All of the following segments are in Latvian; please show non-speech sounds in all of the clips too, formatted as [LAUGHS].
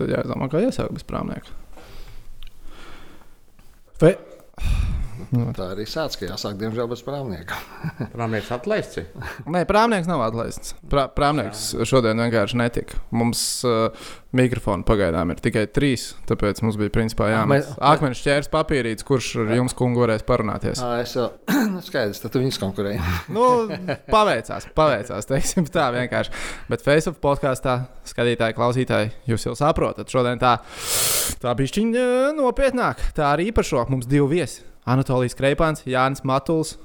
tad jāizdomā, kā iesākt bez prāmnieka. Vai... Nu. Tā arī sācis, ka jāsāk, diemžēl, bez prāmnieka. [LAUGHS] prāmnieks atlaists. Nē, prāmnieks nav atlaists. Prā, prāmnieks Jā. šodien vienkārši netika. Mums uh, mikrofoni pagaidām ir tikai trīs, tāpēc mums bija principā jāmet akmens ķērs papīrītis, kurš ar jums, kungu, varēs parunāties. À, es jau [CLEARS THROAT] skaidrs, tad viņus konkurēju. [LAUGHS] nu, paveicās, paveicās, teiksim tā vienkārši. Bet Facebook podkāstā skatītāji, klausītāji, jūs jau saprotat, šodien tā, tā bišķiņa nopietnāk. Tā arī īpašo mums divi viesi. Anatolijas Kreipāns, Jānis Matuls.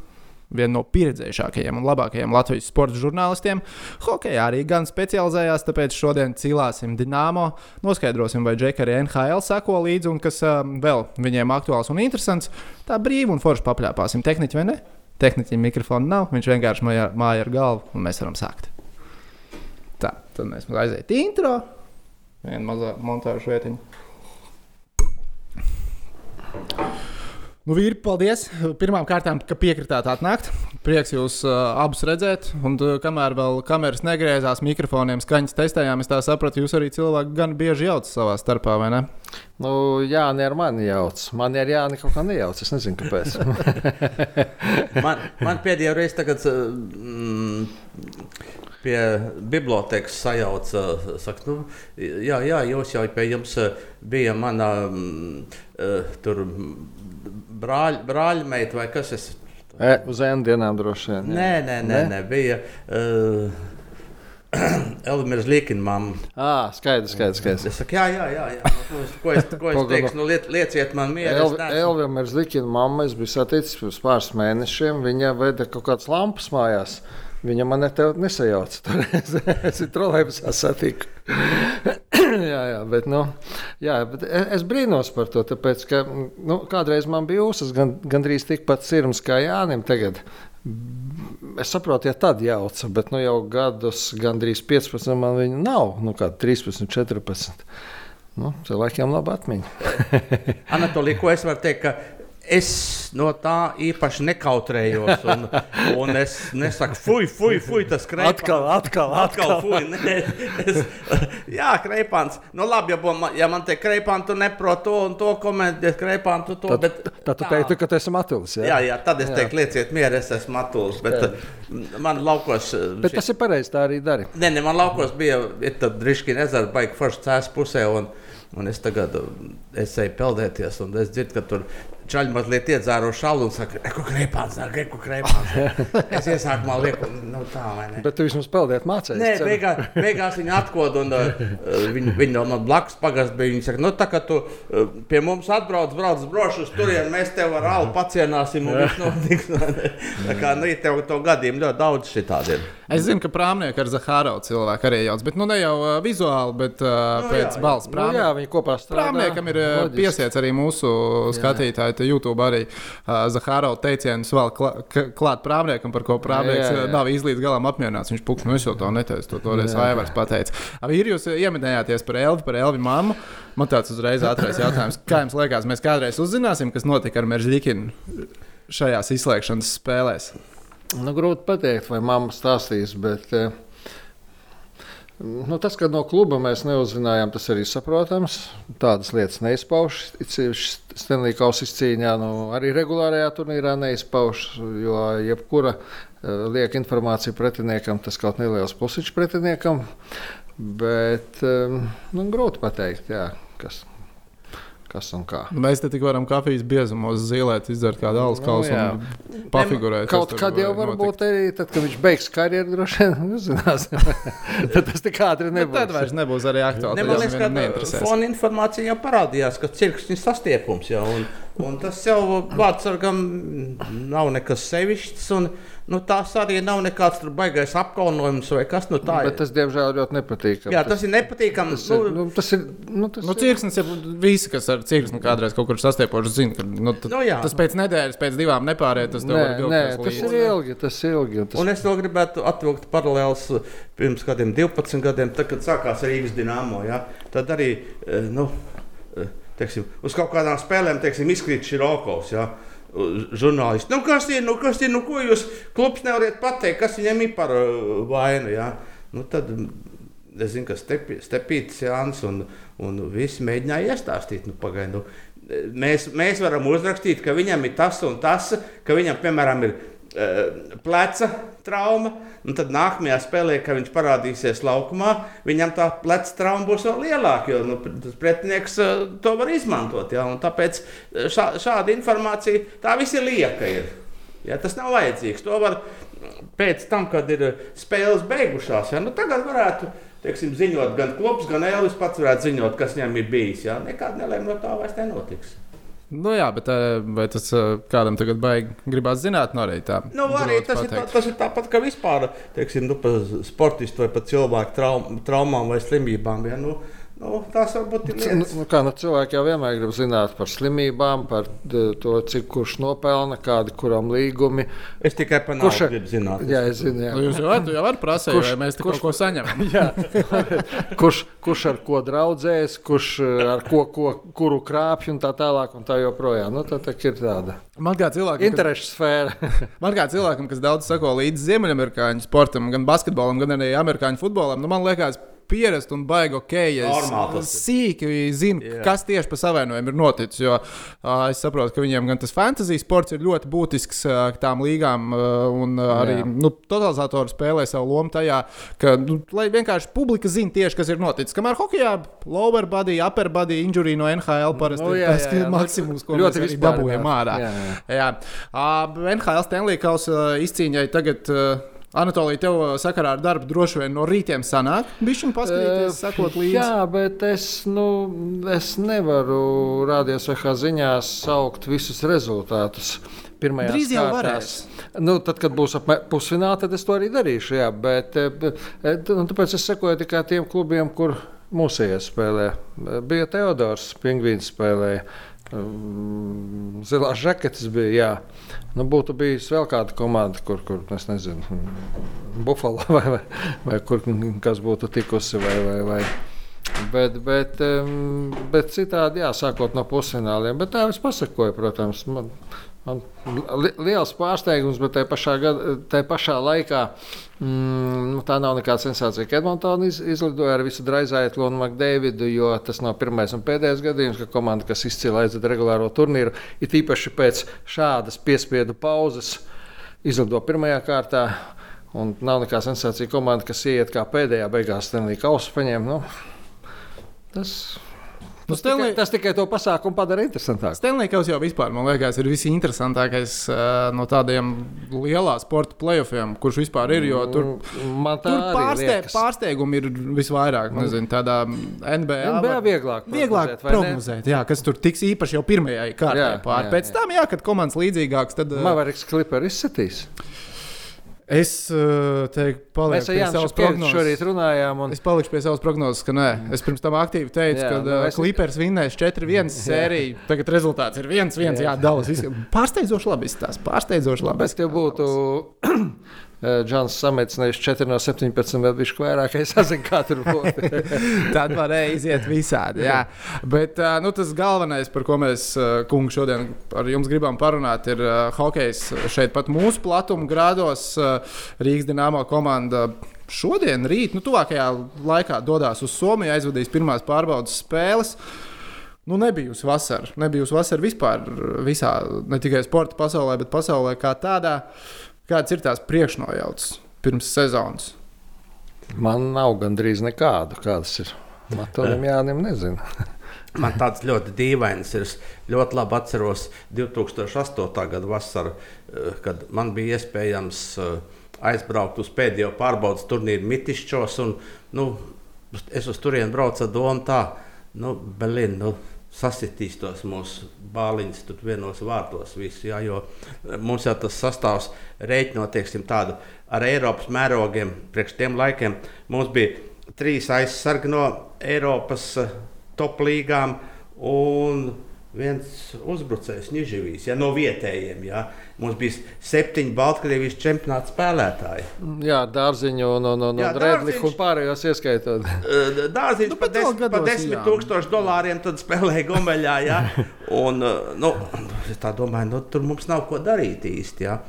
Viena no pieredzējušākajiem un labākajiem Latvijas sporta žurnālistiem. Hokejā arī gan specializējās, tāpēc šodien cilāsim Dienāmo, noskaidrosim, vai Džeki arī NHL sako līdzi un kas um, vēl viņiem aktuāls un interesants. Tā brīvi un forši papļāpāsim. Tehniķi vai ne? Tehniķim mikrofona nav, viņš vienkārši māja, māja ar galvu un mēs varam sākt. Tā, tad mēs aiziet intro. Viena mazā montāžu vietiņa. Nu, vīri, paldies! Pirmkārt, ka piekritāt atnākt. Prieks jūs uh, abus redzēt. Un, uh, kamēr vēl kameras negriezās, mikrofoniem skaņas testējām, es tā sapratu, jūs arī cilvēki gan bieži jaucat savā starpā, vai ne? Nu, jā, ne ar mani jauc. Man ir jāni kaut kā nejauc. Es nezinu, kāpēc. [LAUGHS] [LAUGHS] man, man pēdējā reizē tagad. Mm, pie bibliotekas sajauca. Saka, nu, jā, jā, jūs jau pie jums bija mana mm, tur brāļ, brāļmeita vai kas tas ir? E, uz ēndienām droši vien. Jā. Nē, nē, nē, nē bija. Uh, Elvis Līkina mamma. Ah, skaidrs, skaidrs. skaidrs. Es saku, jā, jā, jā. jā. Nu, ko es, ko es teikšu? Nu, liec, lieciet man mieru. Elvis Līkina mamma, es biju saticis pirms pāris mēnešiem. Viņa veda kaut kādas lampas mājās. Viņa man te nesajauca. Tur [LAUGHS] es trolēļus satiku. [CLEARS THROAT] jā, jā, bet, nu, jā, bet es brīnos par to, tāpēc, ka nu, kādreiz man bija ūsas gan, gandrīz tikpat sirds kā Jānim. Tagad. Es saprotu, ja tad jauca, bet nu, jau gadus, gandrīz 15, man viņa nav. Nu, kā 13, 14. Nu, cilvēkiem laba atmiņa. [LAUGHS] Anatolija, ko es varu teikt? Es no tā īpaši nekautrējos. Un, un es nesaku, fuj, fuj, fuj tas kreipāns. Atkal, atkal, atkal. atkal fuj, ne, es, jā, kreipāns. Nu, labi, ja, man, ja man te kreipāns, tu neproti to un to komentēt, kreipāns, tu to. Tad, bet, tad tu teiktu, ka tu esi matulis. Jā, jā, jā tad es jā. teiktu, lieciet mieru, es esmu matulis. Bet jā. man laukos. Bet šī... tas ir pareizi, tā arī dari. Nē, ne, man laukos bija, Driškina ezera baigi forši cēs pusē. Un, Un es tagad es eju peldēties, un es dzirdu, ka tur Čaļi mazliet iedzēro šālu un saka, reku krēpāns, reku krēpāns. [LAUGHS] es iesākumā lieku, nu tā, vai ne? Bet tu vismaz peldēt mācējies. Nē, beigā, beigās viņi atkod un uh, viņi, viņi no man blakus pagast bija. Viņi saka, nu tā kā tu uh, pie mums atbrauc, brauc brošu uz turien, mēs tev ar alu pacienāsim un viss notiks. [LAUGHS] tā kā, nu, ja tev to gadījumu ļoti daudz šitādi ir. Es zinu, ka prāmnieki ar Zahārovu cilvēku arī jauc, bet nu ne jau uh, vizuāli, bet uh, nu, pēc balss prāmniekam. Nu, jā, viņi kopā strādā. Prāmniekam ir uh, piesiets arī mūsu skatītāji te YouTube arī uh, Zahārova teicienus vēl klā, klāt prāmniekam, par ko prāmnieks jā, jā. nav īsti līdz galam apmierināts. Viņš pukš, nu es jau to neteicu, to toreiz Aivars pateica. Ir jūs ieminējāties par Elvi, par Elvi mammu. Man tāds uzreiz ātrais jautājums. Kā jums liekas, mēs kādreiz uzzināsim, kas notika ar Meržģikinu šajās izslēgšanas spēlēs? Nu, grūti pateikt, vai mamma stāstīs, bet uh, Nu, tas, ka no kluba mēs neuzzinājām, tas arī saprotams. Tādas lietas neizpauž. Stanley Kausa izcīņā, nu, arī regulārajā turnīrā neizpauž. Jo jebkura uh, lieka informācija pretiniekam, tas kaut neliels plusiņš pretiniekam. Bet um, nu, grūti pateikt, jā, kas kas un kā. Mēs te tik varam kafijas biezumos zilēt, izdzert kādu alus nu, kausu nu, un pafigurēt. Kaut kad jau varbūt arī, tad, kad viņš beigs karjeru, droši vien uzzinās. [LAUGHS] tad tas tik ātri nebūs. Bet tad vairs nebūs arī aktuāli. Ne, man liekas, ka fona informācija jau parādījās, ka cirkšņi sastiepums jau. Un, un tas jau vārdsargam nav nekas sevišķs. Un, nu, tas arī nav nekāds baisais apkaunojums vai kas nu tā. Bet tas, diemžēl, ļoti nepatīkami. Jā, tas ir nepatīkami. Tas, ir, nu, tas ir. Nu, tas nu, cirksnis ir visi, kas ar cirksni kādreiz kaut kur sastiepoši zina, ka nu, t, nu, jā. tas pēc nedēļas, pēc divām nepāriet. Tas, nē, nē, tas ir ilgi. Tas ir ilgi tas... Un es vēl gribētu atvilkt paralēlus pirms kādiem 12 gadiem, tad, kad sākās Rīgas dīnāmo. Ja, tad arī eh, nu, teiksim, uz kaut kādām spēlēm teiksim, izkrīt šī rokovs. Ja, žurnālisti. Nu, kas ir, nu, kas ir, nu, ko jūs klubs nevarat pateikt, kas viņam ir par uh, vainu? Ja? Nu, tad Es zinu, ka stepi, Stepītis Jānis un, un visi mēģināja iestāstīt, nu, pagaid, nu, mēs, mēs varam uzrakstīt, ka viņam ir tas un tas, ka viņam, piemēram, ir pleca trauma. Un tad nākamajā spēlē, kad viņš parādīsies laukumā, viņam tā pleca trauma būs vēl lielāka, jo nu, pretinieks uh, to var izmantot. Ja? Un tāpēc šā, šāda informācija, tā viss ir lieka. Ir. Ja, tas nav vajadzīgs. To var pēc tam, kad ir spēles beigušās. Ja? Nu, tagad varētu teiksim, ziņot gan klubs, gan Elvis pats varētu ziņot, kas viņam ir bijis. Jā, nekāda nelēma no tā vairs nenotiks. Nu jā, bet eh, vai tas eh, kādam tagad baigi gribās zināt, no nu arī tā? Nu, arī tas, pateikt. ir tā, tas ir tāpat kā vispār, teiksim, nu, par sportistu vai par cilvēku traum, traumām vai slimībām. Ja? Nu, Nu, tas varbūt ir. Nu, nu, kā, nu, cilvēki jau vienmēr grib zināt par slimībām, par to, cik kurš nopelna, kādi kuram līgumi. Es tikai par kurš, gribu zināt. Jā, es zinu. Jā. Nu, jūs jau, varat prasīt, kurš, vai mēs kurš, kaut ko saņemam. [LAUGHS] jā, kurš, kurš ar ko draudzēs, kurš ar ko, ko kuru krāpj un tā tālāk un tā joprojām. Nu, tā, tā ir tāda. Man kā cilvēkam, Interešu sfēra. [LAUGHS] man kā cilvēkam, kas daudz sako līdzi Ziemeļamerikāņu sportam, gan basketbolam, gan arī amerikāņu futbolam, nu, man liekas, pierast un baigi ok. Ja es sīki zinu, yeah. kas tieši pa savainojumu ir noticis. Jo uh, es saprotu, ka viņiem gan tas fantasy sports ir ļoti būtisks uh, tām līgām, uh, un uh, arī yeah. nu, totalizatori spēlē savu lomu tajā, ka nu, vienkārši publika zina tieši, kas ir noticis. Kamēr hokeja lower body, upper body injury no NHL parasti nu, jā, ir tas jā, jā. maksimums, ko ļoti mēs dabūjam ārā. Jā, jā. Jā. Uh, NHL Stanley Kausa uh, izcīņai tagad. Uh, Anatolija, tev uh, sakarā ar darbu droši vien no rītiem sanāk. Bišķiņ paskatīties, uh, sekot līdzi. Jā, bet es, nu, es nevaru vai kā ziņās saukt visus rezultātus. Drīz jau varēs. Nu, tad, kad būs pusfinālā, tad es to arī darīšu. Jā, bet, bet, nu, tāpēc es sekoju tikai tiem klubiem, kur mūsējie spēlē. Bija Teodors, Pingvīns spēlēja. Ehm, zilās žaketes bija. Jā. Nu, būtu bijusi vēl kāda komanda, kur, kur nezinu, Buffalo [LAUGHS] vai, vai, vai kur kas būtu tikusi. Vai, vai, vai. Bet, bet, ehm, bet citādi, jā, sākot no pusfināliem. Bet tā es pasakoju, protams. Man, Man li liels pārsteigums, bet tajā pašā, gada, tajā pašā laikā mm, nu, tā nav nekāda sensācija. Edmontona iz, izlidoja ar visu Draizaitu un Makdēvidu, jo tas nav pirmais un pēdējais gadījums, ka komanda, kas izcīla aizved regulāro turnīru, ir īpaši pēc šādas piespiedu pauzes, izlido pirmajā kārtā. Un nav nekāda sensācija komanda, kas iet kā pēdējā beigās Stanley Kausu paņēma. Nu, tas Nu, tas, Stanley... tikai, tas tikai to pasākumu padara interesantāku. Stanley's jau vispār, man liekas, ir visinteresantākais uh, no tādiem lielā sporta playoffiem, kurš vispār ir. Jo tur, mm, tur pārste, pārsteigumi ir visvairāk. Nezinu, tādā NBA, NBA vieglāk, vieglāk prognozēt, prognozēt jā, kas tur tiks īpaši jau pirmajai kārtai pāri. Pēc jā. tam, jā, kad komandas līdzīgāks, tad. Uh, Maveriks Klippers izsatīs. Es uh, teiktu, palieku pie savas prognozes. Šorīt runājām. Un... Es palikšu pie savas prognozes, ka nē. Es pirms tam aktīvi teicu, jā, ka nu, Clippers vinnēs 4-1 sēriju. Tagad rezultāts ir 1-1. Jā, jā Dallas. Pārsteidzoši labi izstāsta. Pārsteidzoši labi. Bet tev būtu Džons Samets, nevis 4 no 17, bet viņš vairāk sazina, kā tur [LAUGHS] būtu. Tad varēja iziet visādi. Jā. Bet nu, tas galvenais, par ko mēs, kungi, šodien ar jums gribam parunāt, ir hokejs šeit pat mūsu platuma grādos. Rīgas Dienāmo komanda šodien, rīt, nu, tuvākajā laikā dodas uz Somiju, aizvadīs pirmās pārbaudas spēles. Nu, nebija uz vasaru. Nebija uz vasaru vispār, visā, ne tikai sporta pasaulē, bet pasaulē kā tādā. Uh, Kādas ir tās priekšnojautas pirms sezonas? Man nav gandrīz nekādu, kādas ir. Matonam Jānim nezinu. [LAUGHS] Man tāds ļoti dīvains ir. Es ļoti labi atceros 2008. gada vasaru, eh, kad man bija iespējams eh, aizbraukt uz pēdējo pārbaudas turnīru Mitišķos. Un, nu, es uz turieni braucu ar domu tā, nu, Berlīna. Nu, sasitīs tos mūsu bāliņus tur vienos vārtos. Visu, jā, jo mums jau tas sastāvs rēķinot teiksim, tādu ar Eiropas mērogiem, priekš tiem laikiem. Mums bija trīs aizsargi no Eiropas eh, top līgām. Un viens uzbrucējs, Nižavīs, ja no vietējiem. Ja. Mums bija septiņi Baltkrievijas čempionāta spēlētāji. Jā, dārziņu no, no, no Dārziņš un pārējos ieskaitot. [LAUGHS] Dārziņš nu, par des, pa desmit tūkstošu dolāriem spēlēja Gomeļā. Ja. [LAUGHS] Un, nu, es tā domāju, nu, tur mums nav ko darīt īsti. Ja.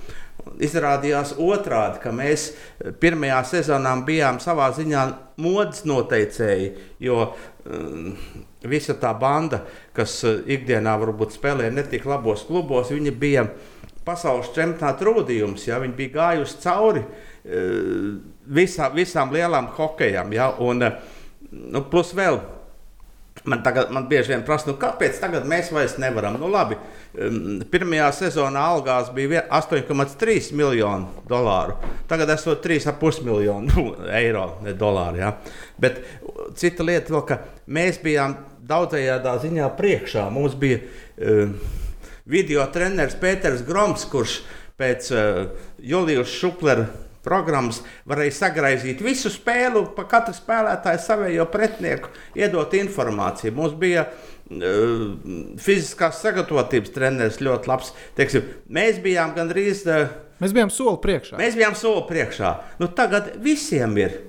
izrādījās otrādi, ka mēs pirmajā sezonā bijām savā ziņā modes noteicēji. Jo um, visa tā banda, kas uh, ikdienā varbūt spēlē ne tik labos klubos, viņi bija pasaules čempionāta rūdījums. Ja? Viņi bija gājuši cauri uh, visā, visām lielām hokejām. Ja? Un, uh, nu, plus vēl Man, tagad, man bieži vien prasa, nu, kāpēc mēs vairs nevaram. Nu, labi, pirmajā sezonā algās bija 8,3 miljoni dolāru. Tagad esot 3,5 miljoni [LAUGHS] eiro, ne dolāru. Ja? Bet cita lieta vēl, ka mēs bijām daudzajādā ziņā priekšā. Mums bija uh, video treneris Pēters Groms, kurš pēc uh, Julijas Šuplera programmas varēja sagraizīt visu spēli, pa katru spēlētāju savējo pretinieku, iedot informāciju. Mums bija uh, fiziskās sagatavotības treneris ļoti labs. Teiksim, mēs bijām gandrīz. Uh, mēs bijām soli priekšā. Mēs bijām soli priekšā. Nu, tagad visiem ir.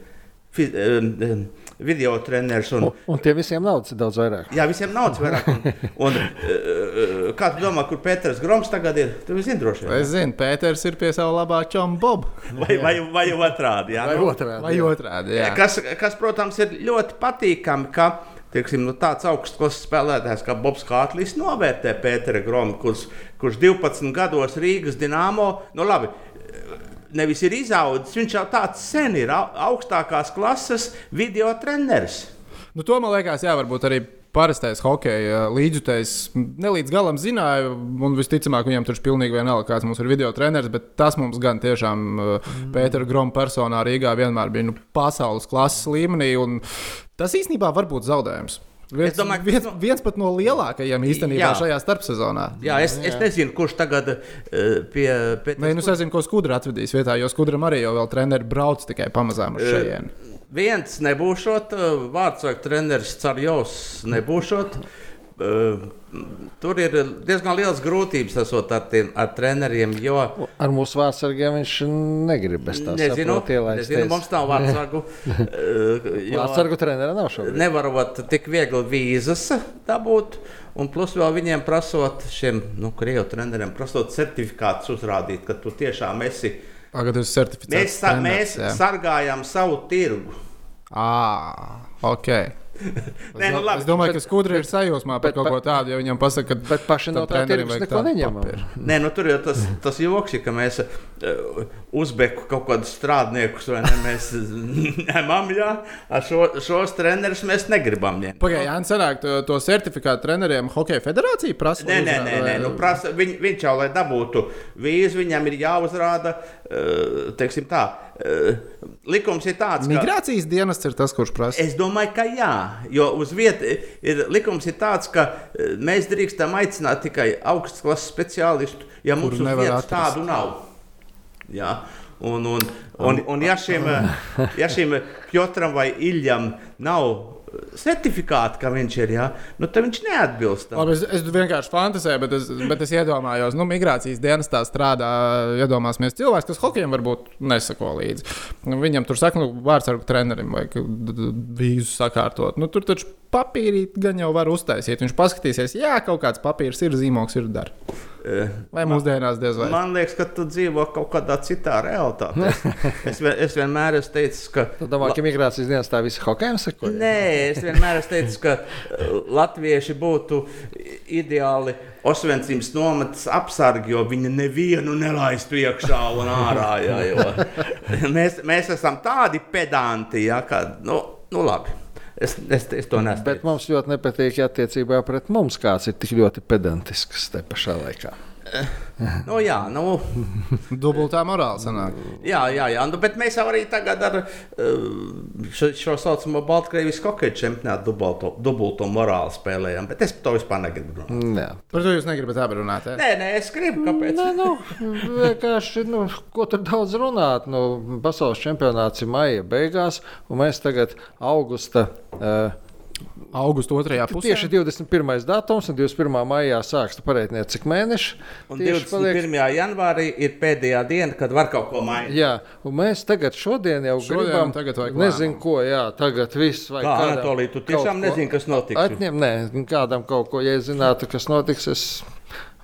Fiz, uh, video treneris. Un, un, un tie visiem naudas ir daudz vairāk. Jā, visiem naudas vairāk. Un, [LAUGHS] un, uh, kā tu domā, kur Pēters Groms tagad ir? Tu zini, droši vien. Es zinu, Pēters ir pie sava labā čoma Boba. [LAUGHS] vai, vai, vai otrādi. Jā, vai nu, otrādi. Vai otrādi jā. Kas, kas, protams, ir ļoti patīkami. Ka, Teiksim, nu, tāds augsts spēlētājs kā Bobs Kātlis novērtē Pētera Gromu, kurš, kurš 12 gados Rīgas dīnāmo, nu labi, nevis ir izaudzis, viņš jau tāds sen ir augstākās klases video treneris. Nu, to man liekas, jā, varbūt arī parastais hockey līdzjutējs ne līdz galam zināja, un visticamāk, viņam tur ir pilnīgi vienalga, kāds mums ir video treneris, bet tas mums gan tiešām mm. Pētera Groma personā Rīgā vienmēr bija nu, pasaules klases līmenī, un tas īstenībā var būt zaudējums. Viens, es domāju, ka viens, viens pat no lielākajiem īstenībā jā. šajā starpsezonā. Jā, es, jā. es nezinu, kurš tagad uh, pie Pēters. Nē, nu es nezinu, ko Skudra atvedīs vietā, jo Skudram arī jau vēl treneri brauc tikai pamazām uz uh, šejienu. Uh, viens nebūšot, vārdsargs treneris Carjovs nebūšot. Uh, tur ir diezgan liels grūtības esot ar, tiem, ar treneriem. Jo, ar mūsu vārdsargiem viņš negrib bez tā nezinu, mums nav vārdsargu. [LAUGHS] vārdsargu trenera nav šobrīd. Nevarot tik viegli vīzas dabūt. Un plus vēl viņiem prasot, šiem nu, krievu treneriem, prasot certifikātus uzrādīt, ka tu tiešām esi. Tagad ir certificēts. Mēs, sa mēs jā. sargājam savu tirgu. Ah, ok. Nē, nu, labi, es domāju, bet, ka skudri ir sajūsmā par bet, kaut ko tādu, ja viņam pasaka, ka bet paši no tā tirgus neko neņemam. Nē, nu tur ir tas, tas joks, ka mēs uh, uzbeku kaut kādus strādniekus vai ne, mēs [LAUGHS] ņemam, jā, ar šo, šos trenerus mēs negribam ņemt. Pagaidā, Jānis, sanāk, to, to certifikātu treneriem Hokeja federācija prasa? Nē, nē, nē, nē nu, prasa, viņ, viņš jau, lai dabūtu vīzu, viņam ir jāuzrāda, uh, teiksim tā, likums ir tāds, ka... Migrācijas dienests ir tas, kurš prasa. Es domāju, ka jā. Jo uz vietas ir likums ir tāds, ka e, mēs drīkstam aicināt tikai augstas klases speciālistu, ja mums uz vietas tādu nav. Jā. Un, un, un, un ja šim, ja šim Piotram vai Iļam nav certifikāti, ka viņš ir, jā, nu, tad viņš neatbilst. Labi, es, es vienkārši fantāzēju, bet es, bet es iedomājos, nu, migrācijas dienestā strādā, iedomāsimies cilvēks, kas hokejam varbūt nesako līdzi. Nu, viņam tur saka, nu, vārdsargu trenerim vajag vīzu sakārtot. Nu, tur taču papīrīt gan jau var uztaisīt. Viņš paskatīsies, jā, kaut kāds papīrs ir, zīmoks ir dar. Vai mūsdienās diez vai? Man liekas, ka tu dzīvo kaut kādā citā realitātē. [LAUGHS] es, es vienmēr esmu teicis, ka. Tu domā, ka migrācijas dienas tā visa hokejam seko? Nē, es vienmēr esmu teicis, ka latvieši būtu ideāli Osvencības nometnes apsargi, jo viņi nevienu nelaistu iekšā un ārā. Jā, jo [LAUGHS] mēs, mēs esam tādi pedanti, ja, ka, nu, nu labi. Es, es, es to nesaku. Bet mums ļoti nepatīk, ja attiecībā pret mums kāds ir tik ļoti pedantisks te pašā laikā. Nu, jā, nu. Dubultā morāla sanāk. Jā, jā, jā. Nu, bet mēs jau arī tagad ar uh, šo, šo saucamo Baltkrievijas hokeja čempionātu dubulto, dubulto morāli spēlējam. Bet es par to vispār negribu runāt. Jā. Par to jūs negribat runāt? Ja? Nē, nē, es gribu. Kāpēc? Nē, nu, vienkārši, nu, ko tur daudz runāt? Nu, pasaules čempionāts ir maija beigās, un mēs tagad augusta. Uh, Augusta otrajā pusē. Tieši 21. datums un 21. maijā sāks pareitniet, cik mēneši. Un 21. Paliek... janvārī ir pēdējā diena, kad var kaut ko mainīt. Jā, un mēs tagad šodien jau šodien gribam. Tagad nezinu, ko, jā, tagad viss vajag. Kā, Anatolī, tu tiešām nezini, kas notiks? Atņem, nē, kādam kaut ko, ja zinātu, kas notiks, es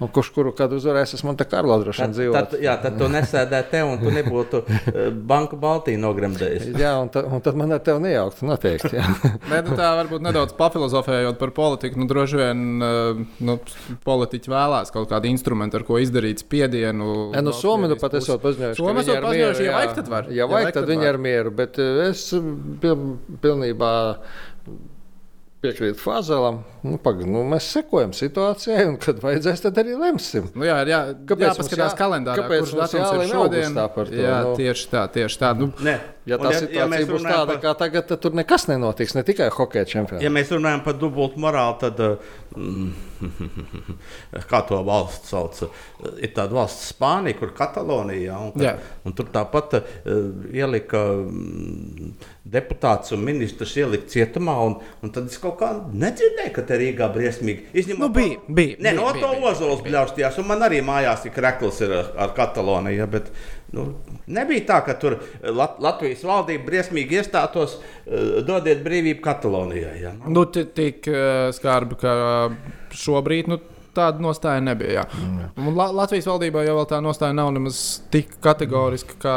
Un kurš kuru kad uzvarēs, es man te Karlo droši vien Tad, dzīvotu. tad, jā, tad tu nesēdētu te un tu nebūtu [LAUGHS] eh, banku Baltiju nogremdējis. Jā, un, ta, un tad man ar tevi nejauktu noteikti. jā. [LAUGHS] Nē, nu tā varbūt nedaudz papilozofējot par politiku. Nu, droši vien uh, nu, politiķi vēlās kaut kādu instrumentu, ar ko izdarīt spiedienu. Ja, nu, Somi nu pat esot paziņojuši, ka Somi viņi esot paziņojuši, mieru, ja vajag, tad var. Ja Ja vajag, tad tad viņi ar mieru, bet eh, es pil, pilnībā piekrītu Fāzelam. Nu, pagaid, nu, mēs sekojam situācijai, un kad vajadzēs, tad arī lemsim. Nu, jā, ir jā, Kāpēc jāpaskatās jā- kalendārā, kāpēc kurš datums ir šodien. to, Jā, nu? tieši tā, tieši tā. Nu, Nē. Ja tā situācija mēs būs tāda par- kā tagad, tad tur nekas nenotiks. Ne tikai hokeja čempionātā. Ja mēs runājam par dubultu morāli, tad mm, [LAUGHS] kā to valsts sauc? Ir tāda valsts Spānija, kur Katalonija, un, Jā. un tur tāpat uh, ielika mm, deputāts un ministrs ielika cietumā, un, un tad es kaut kā nedzirdēju, ka te Rīgā briesmīgi. Izņemot Nu, bija, bija, Nē, no bija, to ozols bļaustījās, un man arī mājās tik rekls ir ar, ar Kataloniju, bet nu, nebija tā, ka tur Lat Latvijas valdība briesmīgi iestātos, uh, dodiet brīvību Katalonijai. Ja? Nu, nu, ti- tik skarbi, ka šobrīd. Nu, Tāda nostāja nebija. Un La Latvijas valdībā jau vēl tā nostāja nav nemaz tik kategoriska kā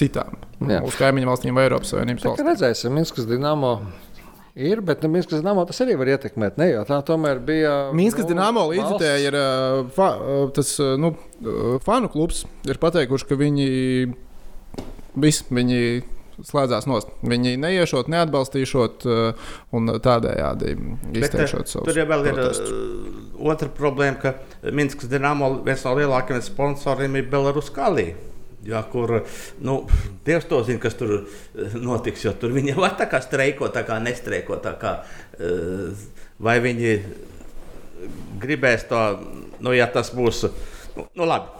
citām Jā. mūsu kaimiņu valstīm vai Eiropas Savienības valstīm. redzēsim, Minskas Dienāmo ir, bet nu, Minskas Dienāmo tas arī var ietekmēt. Ne, jo tā tomēr bija. Mīnskas nu, valsts- līdzekļi ir fa, tas nu, fanu klubs. Ir pateikuši, ka viņi visi viņi slēdzās nost. Viņi neiešot, neatbalstīšot un tādējādi izteikšot savus Tur jau vēl ir otra problēma, ka Minskas dīnāmo viens no lielākajiem sponsoriem ir Belarus Kalī. Jā, kur nu, Dievs to zina, kas tur eh, notiks. Tur viņi var tā kā streikot, tā kā nestreikot. Tā kā, eh, vai viņi gribēs to, nu, ja tas būs. Nu, nu, labi,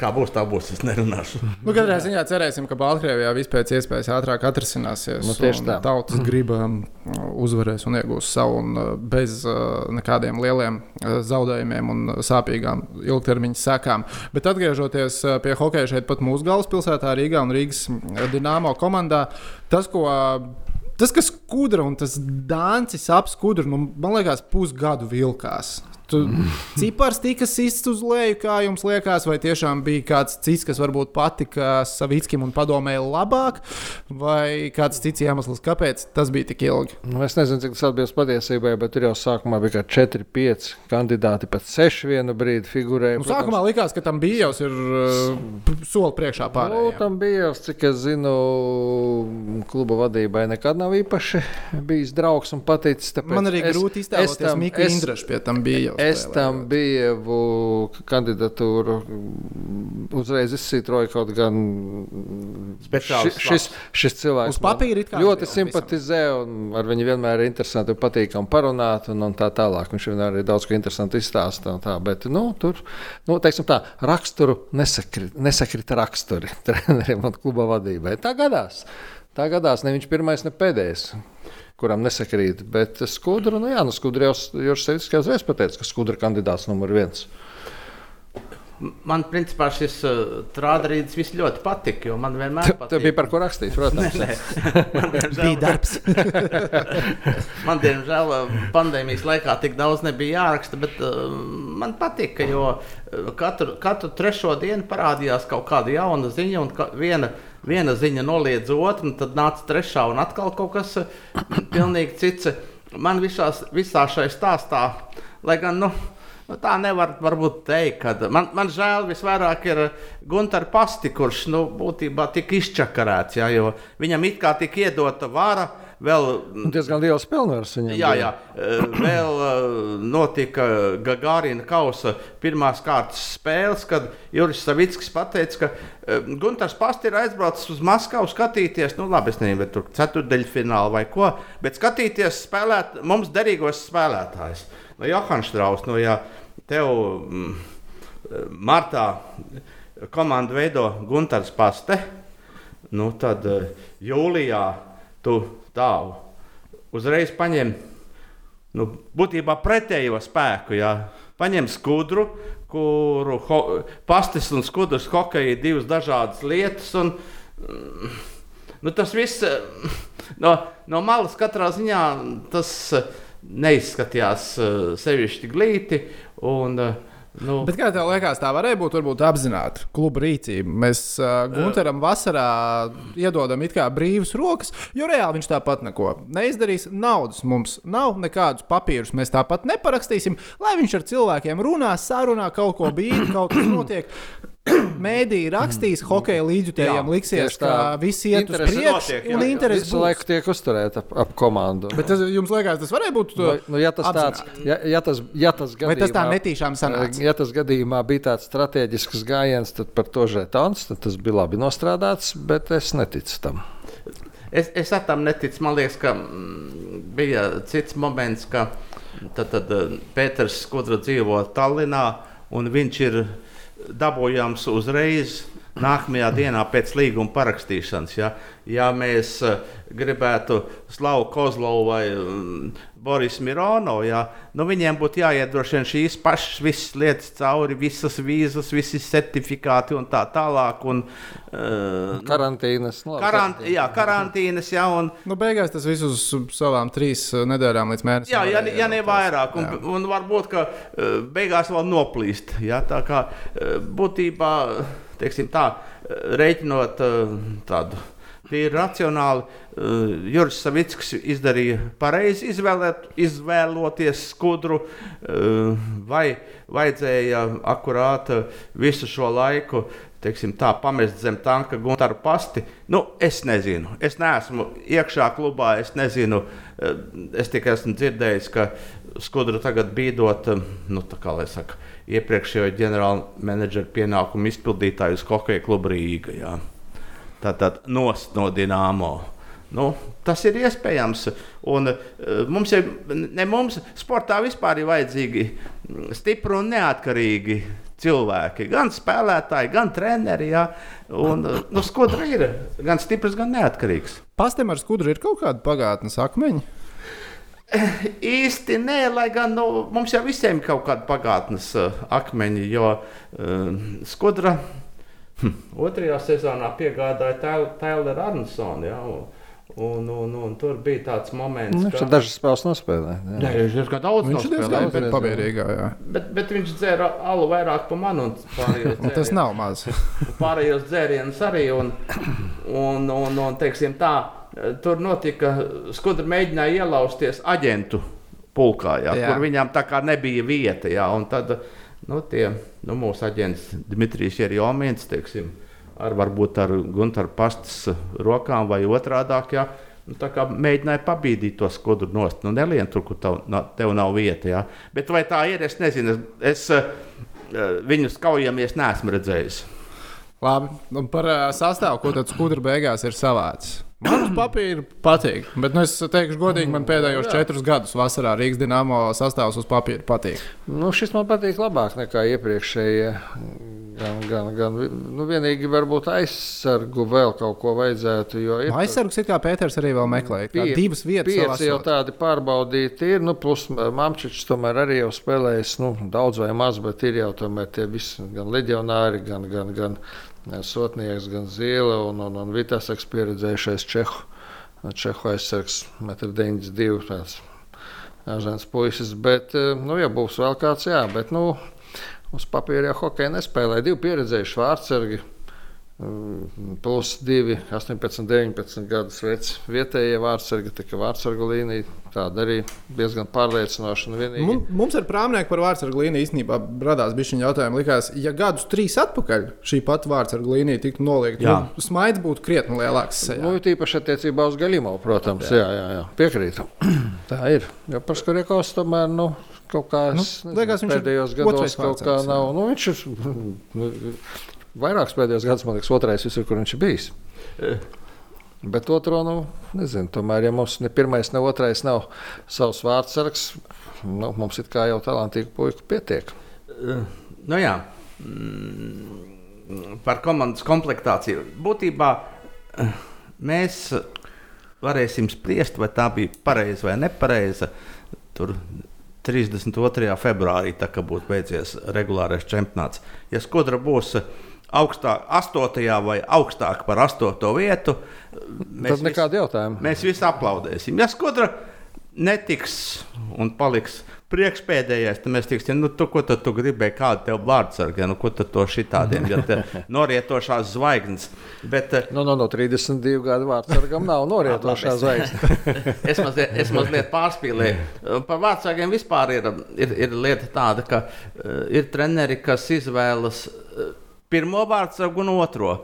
kā būs, tā būs. Es nerunāšu. Nu, katrā ziņā cerēsim, ka Baltkrievijā viss pēc iespējas ātrāk atrisināsies. Nu, tieši un tā. Tautas griba um, uzvarēs un iegūs savu un uh, bez uh, nekādiem lieliem uh, zaudējumiem un sāpīgām ilgtermiņa sekām. Bet atgriežoties uh, pie hokeja šeit, pat mūsu galvaspilsētā, Rīgā un Rīgas Dienāmo komandā, tas, ko. Tas, kas skudra un tas dāncis ap skudru, nu, man liekas, pusgadu vilkās. Tu [LAUGHS] cipars tika sists uz leju, kā jums liekas, vai tiešām bija kāds cits, kas varbūt patika Savickim un padomēja labāk, vai kāds cits iemesls, kāpēc tas bija tik ilgi? Nu, es nezinu, cik tas atbilst patiesībai, bet tur jau sākumā bija kā 4, 5 kandidāti, pat 6 vienu brīdi figurēja. Nu, sākumā likās, ka tam bija jau ir uh, soli priekšā Nu, pārējiem. tam bija, cik es zinu, kluba vadībai nekad nav īpaši bijis draugs un paticis. Man arī grūti es iztēloties, tam- Mika es- Indrašs pie tam bija jau. Es spēlējot. tam biju kandidatūru mm, uzreiz izsītroju kaut gan. Speciāls ši- šis, šis cilvēks Uz papīra man ļoti simpatizē, un ar viņu vienmēr ir interesanti un patīkami parunāt, un, un tā tālāk. Viņš vienmēr ir daudz ko interesantu izstāstīt. un Tā, bet, nu, tur, nu, teiksim tā, raksturu nesakrita, nesakrita raksturi [LAUGHS] treneriem un kluba vadībai. Tā gadās. Tā gadās ne viņš pirmais, ne pēdējais kuram nesakrīt. Bet skudra, nu jā, nu skudra jau Juris uzreiz pateica, ka skudra kandidāts numur viens. Man, principā, šis uh, trādarītis viss ļoti patika, jo man vienmēr Tev bija par ko rakstīt, protams. Man, [LAUGHS] Bija diemžēl, darbs. [LAUGHS] man, diemžēl, pandēmijas laikā tik daudz nebija jāraksta, bet uh, man patika, jo uh, katru, katru trešo dienu parādījās kaut kāda jauna ziņa, un ka, viena, viena ziņa noliedz otru, un tad nāca trešā, un atkal kaut kas uh, pilnīgi cits. Man visās, visā šajā stāstā, lai gan, nu, Nu, tā nevar varbūt teikt, ka man, man žēl visvairāk ir Gunter Pasti, kurš nu, būtībā tika izčakarēts, jo viņam it kā tika iedota vara. Vēl, Un diezgan liels pilnvars viņam. jā, jā, [CLEARS THROAT] vēl eh, notika Gagārina kausa pirmās kārtas spēles, kad Juris Savickis pateica, ka eh, Gunārs Pasti ir aizbraucis uz Maskavu skatīties, nu labi, es nezinu, vai tur ceturdaļfinālu vai ko, bet skatīties spēlēt, mums derīgos spēlētājus. No Johans Strauss, no ja tev mm, martā komandu veido Gunārs Paste, nu tad eh, jūlijā tu tālu uzreiz paņem nu, būtībā pretējo spēku. Jā. Paņem skudru, kuru ho, pastis un skudrs hokeja ir divas dažādas lietas. Un, mm, nu, tas viss eh, no, no malas katrā ziņā tas neizskatījās eh, sevišķi glīti. Un, eh, Nu, Bet kā tev liekas, tā varēja būt varbūt apzināta kluba rīcība? Mēs uh, Gunteram vasarā iedodam it kā brīvas rokas, jo reāli viņš tāpat neko neizdarīs. Naudas mums nav, nekādus papīrus mēs tāpat neparakstīsim. Lai viņš ar cilvēkiem runā, sarunā, kaut ko bīda, kaut kas notiek. [CLEARS THROAT] Mēdīja rakstīs, hokeja līdzjutējiem liksies, ka visi iet uz priekšu un interesi Visu būs. laiku tiek uzturēta ap, ap komandu. Bet tas, jums liekas, tas varēja būt Nu, nu, ja tas tāds, ja, ja tas, ja tas Vai tas tā gadījumā- netīšām sanāca? Ja tas gadījumā bija tāds strateģisks gājiens, tad par to žetons, tad tas bija labi nostrādāts, bet es neticu tam. Es, es ar tam neticu. Man liekas, ka mm, bija cits moments, ka tad, tad, eh, Pēters Skudra dzīvo Tallinā, un viņš ir dabūjams uzreiz. Nākamajā dienā pēc līguma parakstīšanas, ja, ja mēs eh, gribētu Slavu Kozlovu vai mm, Boris Mironovu, ja, nu viņiem būtu jāiedrošina šīs pašas visas lietas cauri, visas vīzas, visi certifikāti un tā tālāk. Un, uh, Karantīnas. Nu, labi, Karant, jā, karantīnas, jā, un, Nu, beigās tas viss uz savām trīs uh, nedēļām līdz mēnesim. jā, ja, ja ne vairāk, un, Jā. un varbūt, ka beigās vēl noplīst. Jā, tā kā būtībā, teiksim tā, reiķinot uh, tādu. Tīri racionāli uh, Juris Savickis izdarīja pareizi izvēlēt, izvēloties skudru, uh, vai vajadzēja akurāt uh, visu šo laiku teiksim, tā, pamest zem tanka guntaru pasti. Nu, es nezinu. Es neesmu iekšā klubā. Es nezinu. eh, Es tikai esmu dzirdējis, ka skudra tagad bīdot eh, nu, tā kā, lai saka, iepriekšējo ģenerāla menedžera pienākumu izpildītāju uz hokeja klubu Rīgā. jā. Tātad nost no Dienāmo. Nu, tas ir iespējams. Un, uh, mums ir, ne mums, sportā vispār ir vajadzīgi stipri un neatkarīgi cilvēki. Gan spēlētāji, gan treneri. Jā. Un, uh, nu, skudra ir gan stiprs, gan neatkarīgs. Pastam ar skudru ir kaut kāda pagātnes akmeņa. Īsti nē, lai gan nu, mums jau visiem ir kaut kāda pagātnes uh, akmeņi, jo uh, skudra hm, otrajā sezonā piegādāja Tailera Arnsonu. Ja, un, un, un, un tur bija tāds moments, Nu, Viņš ir dažas spēles nospēlējis. Nē, viņš diezgan daudz Viņš ir diezgan nospēlējis. pabērīgā. jā. Bet, bet viņš dzēra alu vairāk par mani. [LAUGHS] un Tas nav maz. Pārējos dzērienus arī. Un, un, un, un, teiksim, tā, tur notika, skudra mēģināja ielausties aģentu pulkā, jā, Jā. kur viņām tā kā nebija vieta. Jā, un tad nu, tie, nu, mūsu aģents Dmitrijs Jerjomins, teiksim, ar varbūt ar Gunteru pastas rokām vai otrādāk. Jā, Nu, mēģināja pabīdīt to skudru nost. Nu, nelien tur, kur tev, na- tev nav vieta. Jā. Bet vai tā ir, es nezinu. Es, es eh, viņus kaujamies, neesmu redzējis. Labi, un par uh, sastāvu, ko tad skudra beigās ir savāds. Man uz papīra patīk, bet nu, es teikšu, godīgi, man pēdējos četrus gadus vasarā Rīgas dīnāmo sastāvs uz papīra patīk. Nu, šis man patīk labāk nekā iepriekšējie. Gan, gan, gan, nu, vienīgi varbūt aizsargu vēl kaut ko vajadzētu. Ir Nu, Aizsargs ir kā Pēters arī vēl meklēja. Pie- divas vietas Pieci jau tādi pārbaudīti ir. Nu, plus Mamčičs tomēr arī jau spēlējis nu, daudz vai maz, bet ir jau tomēr tie visi gan leģionāri, gan, gan, gan Sotnieks, gan Zīle un, un, un Vitaseks pieredzējušais Čehu. Čehu aizsargs 1,92 m. Ažants puisis, bet eh, nu, ja būs vēl kāds, jā, bet nu, uz papīra jau hokeja nespēlē. Divi pieredzējuši vārdsargi. Plus 2, 18, 19 gadus veci vietējie vārdsargi, tā kā vārdsargu līnija. Tāda arī diezgan pārliecinoša. un vienīgi- Mums, mums ar prāmnieku par vārdsargu līniju īstenībā radās bišķiņa jautājumi. Likās, ja gadus trīs atpakaļ šī pati vārdsargu līnija tiktu noliekta, Jā. nu, smaids būtu krietni lielāks. sejā. Nu, tīpaši attiecībā uz Galīmu, protams, jā, jā, jā. piekrītu. [CLEARS THROAT] Tā ir. Jo par Skorjakovs tomēr nu, kaut kā Nu, liekas, viņš pēdējos gados kaut kā vārdsargs, jā. nav. Nu, viņš ir [LAUGHS] nu, vairākus pēdējos gados, man liekas, otrais visur, kur viņš ir bijis. Bet otru, nu, nezinu, tomēr, ja mums ne pirmais, ne otrais nav savs vārdsargs, nu, mums it kā jau talantīgu puiku pietiek. Nu, jā. Mm, Par komandas komplektāciju. Būtībā mēs varēsim spriest, vai tā bija pareiza vai nepareiza. Tur 32. februārī, tā būs beidzies regulārais čempionāts. Ja skudra būs augstāk, 8. vai augstāk par 8. vietu, Tad nekāda jautājuma. Mēs visi aplaudēsim. Ja skudra netiks un paliks Priekšpēdējais, tad mēs teiksim, nu, tu, ko tad tu gribēji, kādu tev vārdsargu, ja, nu, ko tad to šitādiem, ja te [LAUGHS] norietošās zvaigznes. Bet, eh, Nu, no, no 32 gadu vārdsargam nav [LAUGHS] norietošā zvaigzne. [LAUGHS] es, mazliet, es mazliet pārspīlēju. Par vārdsargiem vispār ir, ir, ir lieta tāda, ka uh, ir treneri, kas izvēlas uh, pirmo vārdsargu un otro.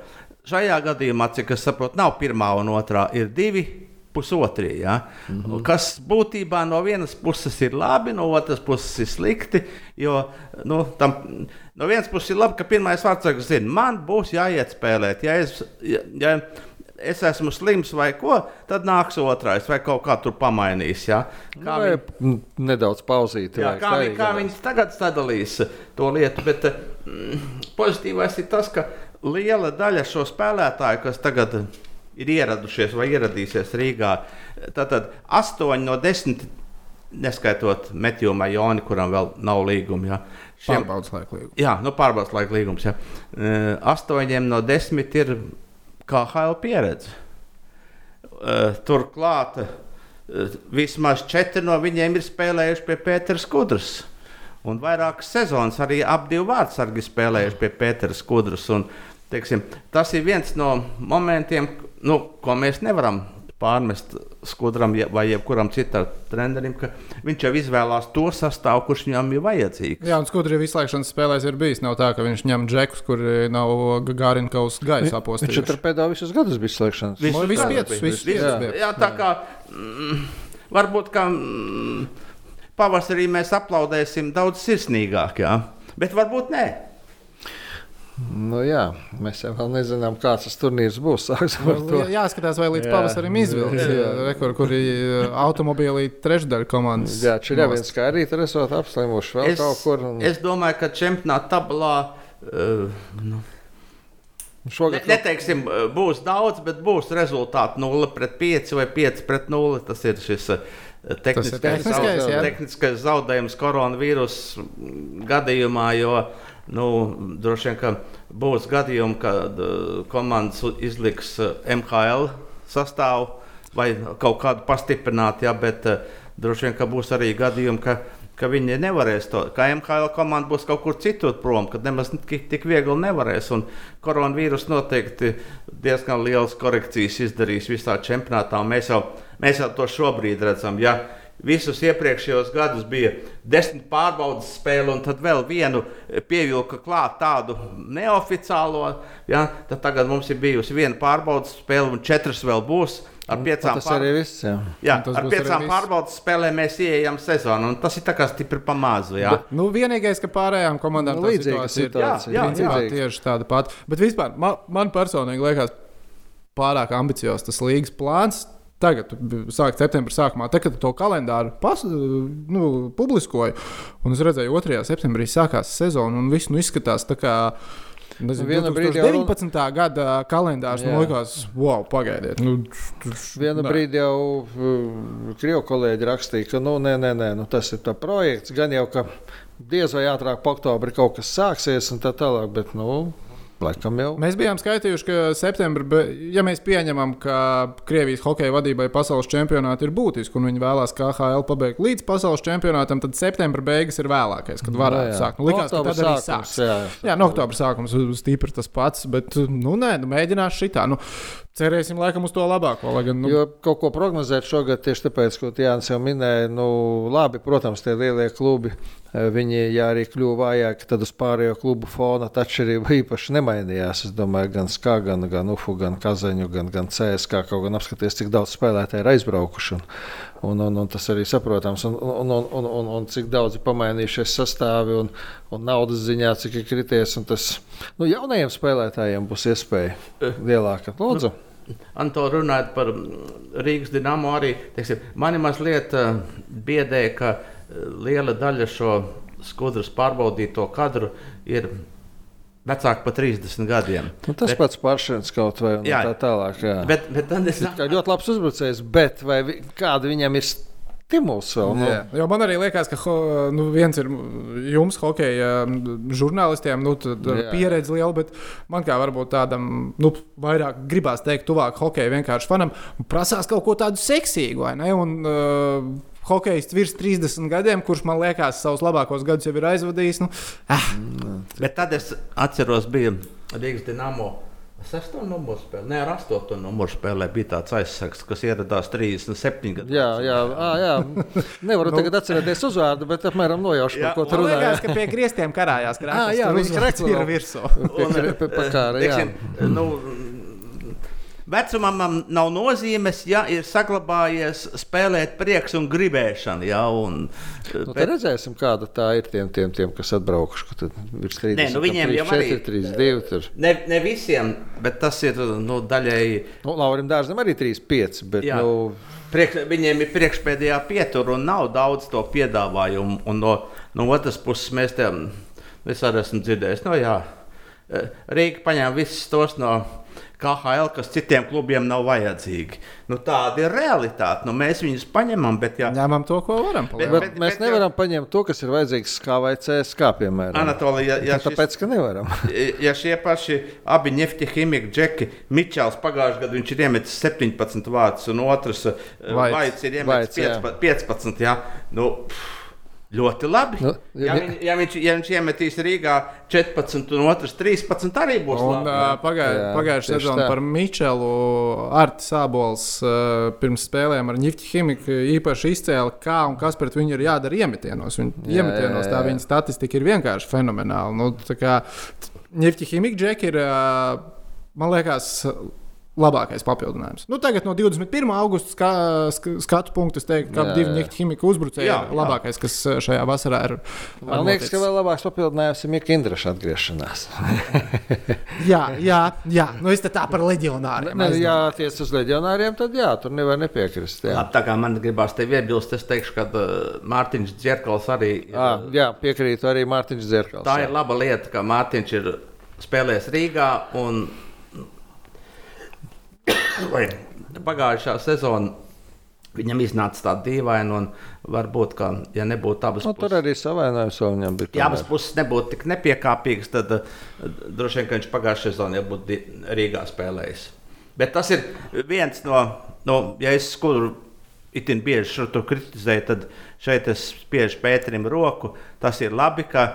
Šajā gadījumā, cik es saprotu, nav pirmā un otrā, ir divi. Pusotrie, ja? mm -hmm. Kas būtībā no vienas puses ir labi, no otras puses ir slikti. Jo nu, tam, no vienas puses ir labi, ka pirmais vārdsargs zina, man būs jāiet spēlēt. Ja es, ja, ja es esmu slims vai ko, tad nāks otrais vai kaut kā tur pamainīs. Ja? Kā Vai viņi... nedaudz pauzīt. Jā, kā, viņi, kā viņi tagad sadalīs to lietu, bet pozitīvais ir tas, ka liela daļa šo spēlētāju, kas tagad ir ieradušies vai ieradīsies Rīgā, tātad 8 no 10, neskaitot Metju Majoni, kuram vēl nav līguma. Ja. Šiem... Pārbaudas laika līgums. Jā, nu, pārbaudas laika līgums. Ja. 8 no 10 ir KHL pieredze. Turklāt vismaz 4 no viņiem ir spēlējuši pie Pētera Skudras. Un vairākas sezonas arī ap divu vārdsargi spēlējuši pie Pētera Skudras. Un, teiksim, tas ir viens no momentiem, nu, ko mēs nevaram pārmest skudram vai jebkuram citam trenerim, ka viņš jau izvēlās to sastāvu, kurš viņam ir vajadzīgs. Jā, un skudri izslēgšanas spēlēs ir bijis. Nav tā, ka viņš ņem džekus, kur nav Gārinkaus gaisa apostīts. Viņš tur pēdējā visus gadus bija izslēgšanas. Visus, visus piecus, visus piecus. Jā. jā, tā kā mm, varbūt kā mm, pavasarī mēs aplaudēsim daudz sirsnīgāk, jā. bet varbūt ne. Nu, jā, mēs jau nezinām, kāds tas turnīrs būs. [LAUGHS] Jā, jāskatās, vai līdz jā. pavasarim izvilks. Rekord, kur ir automobīlī trešdaļa komandas. Jā, Čeļavins kā arī tur esot apslimuši vēl es, kaut kur. Un... Es domāju, ka čempionāta tabulā. Uh, nu. Šogad ne, neteiksim, būs daudz, bet būs rezultāti 0 pret 5 vai 5 pret 0. Tas ir šis tehniskais, tehniskais, zaudējums, tehniskais zaudējums koronavīrus gadījumā. Jo, Nu, droši vien, ka būs gadījumi, kad uh, komandas izliks uh, MHL sastāvu vai kaut kādu pastiprinātu, ja, bet uh, droši vien, ka būs arī gadījumi, ka, ka viņi nevarēs to. Kā MHL komanda būs kaut kur citur prom, kad nemaz tik, tik viegli nevarēs. Un koronavīrus noteikti diezgan liels korekcijas izdarīs visā čempionātā. Mēs jau, mēs jau to šobrīd redzam. Ja, Visus iepriekšējos gadus bija desmit pārbaudas spēle, un tad vēl vienu pievilka klāt tādu neoficiālo. Ja? Tad tagad mums ir bijusi viena pārbaudas spēle, un četras vēl būs. Ar piecām, tas pār... viss, jā. Jā, ar piecām pārbaudas spēlēm mēs ieejam sezonā, un tas ir tā kā stipri pamāzu. Bet, nu, vienīgais, ka pārējām komandām nu, līdzīga situācija. Jā, jā, jā, tieši tāda pati. Bet vispār man, man personīgi liekas pārāk ambiciozs tas līgas plāns Tagad, sāk septembrī, sākumā, te, kad to kalendāru pas, nu, publiskoju, un es redzēju, 2. septembrī sākās sezona, un viss nu, izskatās tā kā. Nezinu, Viena brīdī jau 19. Runa... gada kalendārs man liekas, wow, pagaidiet. Nu, Vienu brīdi jau krievu kolēģi rakstīja, ka nu, nē, nē, nē, nu, tas ir tā projekts. Gan jau, ka diez vai ātrāk pa oktobrī kaut kas sāksies un tā tālāk, bet nu, Laikam jau. Mēs bijām skaitījuši, ka septembrī, ja mēs pieņemam, ka Krievijas hokeja vadībai pasaules čempionāti ir būtiski un viņi vēlās KHL pabeigt līdz pasaules čempionātam, tad septembra beigas ir vēlākais, kad varētu sākt. Nu, likās, ka tad arī sāks. Jā, jā, jā no oktobra sākums stipri tas pats, bet nu, nē, nu, mēģinās šitā. Nu, cerēsim laikam uz to labāko. Gan, nu... Jo kaut ko prognozēt šogad tieši tāpēc, ko Jānis jau minēja, nu, labi, protams, tie lielie klubi Eh, viņi, ja arī kļuva vājāki, tad uz pārējo klubu fona atšķirība īpaši nemainījās. Es domāju, gan SKA, gan, gan UFU, gan Kazaņu, gan, gan CSK kaut gan apskaties, cik daudz spēlētāju ir aizbraukuši. Un, un, un, un tas arī saprotams, un, un, un, un, un, un cik daudz ir pamainījušies sastāvi un, un naudas ziņā, cik ir krities. Tas nu, jaunajiem spēlētājiem būs iespēja lielāka. Lūdzu! Nu. Anto runājot par Rīgas dīnāmo, arī teiksim, mani mazliet uh, biedē, ka uh, liela daļa šo skudras pārbaudīto kadru ir vecāki par 30 gadiem. Nu, tas bet, pats pāršķirts kaut vai jā, tā tālāk. Jā. Bet, bet es domāju, ļoti labs uzbrucējs, bet vi, kāda viņam ir? Stimuls vēl. Nu. Jā, jo man arī liekas, ka ho, nu, viens ir jums, hokeja žurnālistiem, nu, pieredze liela, bet man kā varbūt tādam, nu, vairāk gribās teikt, tuvāk hokeja vienkārši fanam, prasās kaut ko tādu seksīgu, vai ne? Un, uh, hokejists virs 30 gadiem, kurš man liekas, savus labākos gadus jau ir aizvadījis. Nu, ah. Bet tad es atceros, bija Rīgas Dienāmo. Sesto numuru spēlē, ne ar astoto numuru spēlē bija tāds aizsargs, kas ieradās 37 gadus. Jā, jā, ā, jā. Nevaru nu, tagad atcerēties uzvārdu, bet apmēram nojaušu, Jā, par ko tur runājāt. liekas, ka pie griestiem karājās. [LAUGHS] Ā, jā, viņš kreklo. ir virsū. Un, [LAUGHS] pie- pie kāra, jā. teiksim, nu, Vecumam nav nozīmes, ja ir saglabājies spēlēt prieks un gribēšana. Ja, un, Nu, tad redzēsim, kāda tā ir tiem, tiem, tiem kas atbraukuši. ka tad Ir 30, Nē, nu viņiem jau arī- 4, 32. Tur. ne, ne visiem, bet tas ir nu, daļēji. Nu, Laurim Dārzam arī 35, bet Jā. nu, Priekš, viņiem ir priekšpēdējā pietura un nav daudz to piedāvājumu. Un no, no otras puses, mēs tam es arī esmu dzirdējis. No, jā, eh, Rīga paņēma visus tos no KHL, kas citiem klubiem nav vajadzīgi. Nu, tāda ir realitāte. Nu, mēs viņus paņemam, bet jā, Ņemam to, ko varam. Bet- bet, bet- mēs bet- nevaram paņemt to, kas ir vajadzīgs kā vai CSK, piemēram. Anatolija, ja, ja Tāpēc, ka nevaram. [LAUGHS] ja šie paši abi nefti ķīmijaki, Džeki, Mičels pagājušajā gadā viņš ir iemetis 17 vārdus, un otrs eh, Vaits. Vaits ir Vaits, iemetis jā. 15. 15 jā. Nu, pff, ļoti labi. Nu, ja, ja- viņ, ja, viņš, ja viņš iemetīs Rīgā 14 un otrs 13, arī būs Un, labi. pagāj, tieši sezonā tā. par Mičelu Artis Sābols uh, pirms spēlēm ar Nifti Chimiku īpaši izcēla, kā un kas pret viņu ir jādara iemetienos. Viņa Jā, iemetienos jā, tā jā. viņa statistika ir vienkārši fenomenāla. Nu, tā Nifti Chimika džeki ir, uh, man liekas, labākais papildinājums. Nu, tagad no 21. augusta ska, ska, skatu punktu es teiktu, ka Jā, divi jā. Nifti Chimika uzbrucēji Jā, ir jā. labākais, kas uh, šajā vasarā ir. Man liekas, ka vēl labāks papildinājums ir Mika Indraša atgriešanās. [LAUGHS] Jā, jā, jā. Nu, es tā par leģionāriem. Ne, ja attiecas uz leģionāriem, tad jā, tur nevar nepiekrist. Jā, Labi, tā kā man gribās te iebilst, es teikšu, ka uh, Mārtiņš Dzirkals arī ir. à, jā piekrītu arī Mārtiņš Zerkals. Tā ir laba lieta, ka Mārtiņš ir spēlējis Rīgā. Un... [COUGHS] Pagājušā sezonā viņam iznāca tā dīvaina, un varbūt, ka, ja nebūtu abas Nu, tur arī savainojums vēl viņam bija. Ja abas puses nebūtu tik nepiekāpīgas, tad uh, droši vien, viņš pagājušajā sezonā jau būtu Rīgā spēlējis. Bet tas ir viens no, no ja es skuru itin bieži kritizēju, tad šeit es spiežu Pēterim roku. Tas ir labi, ka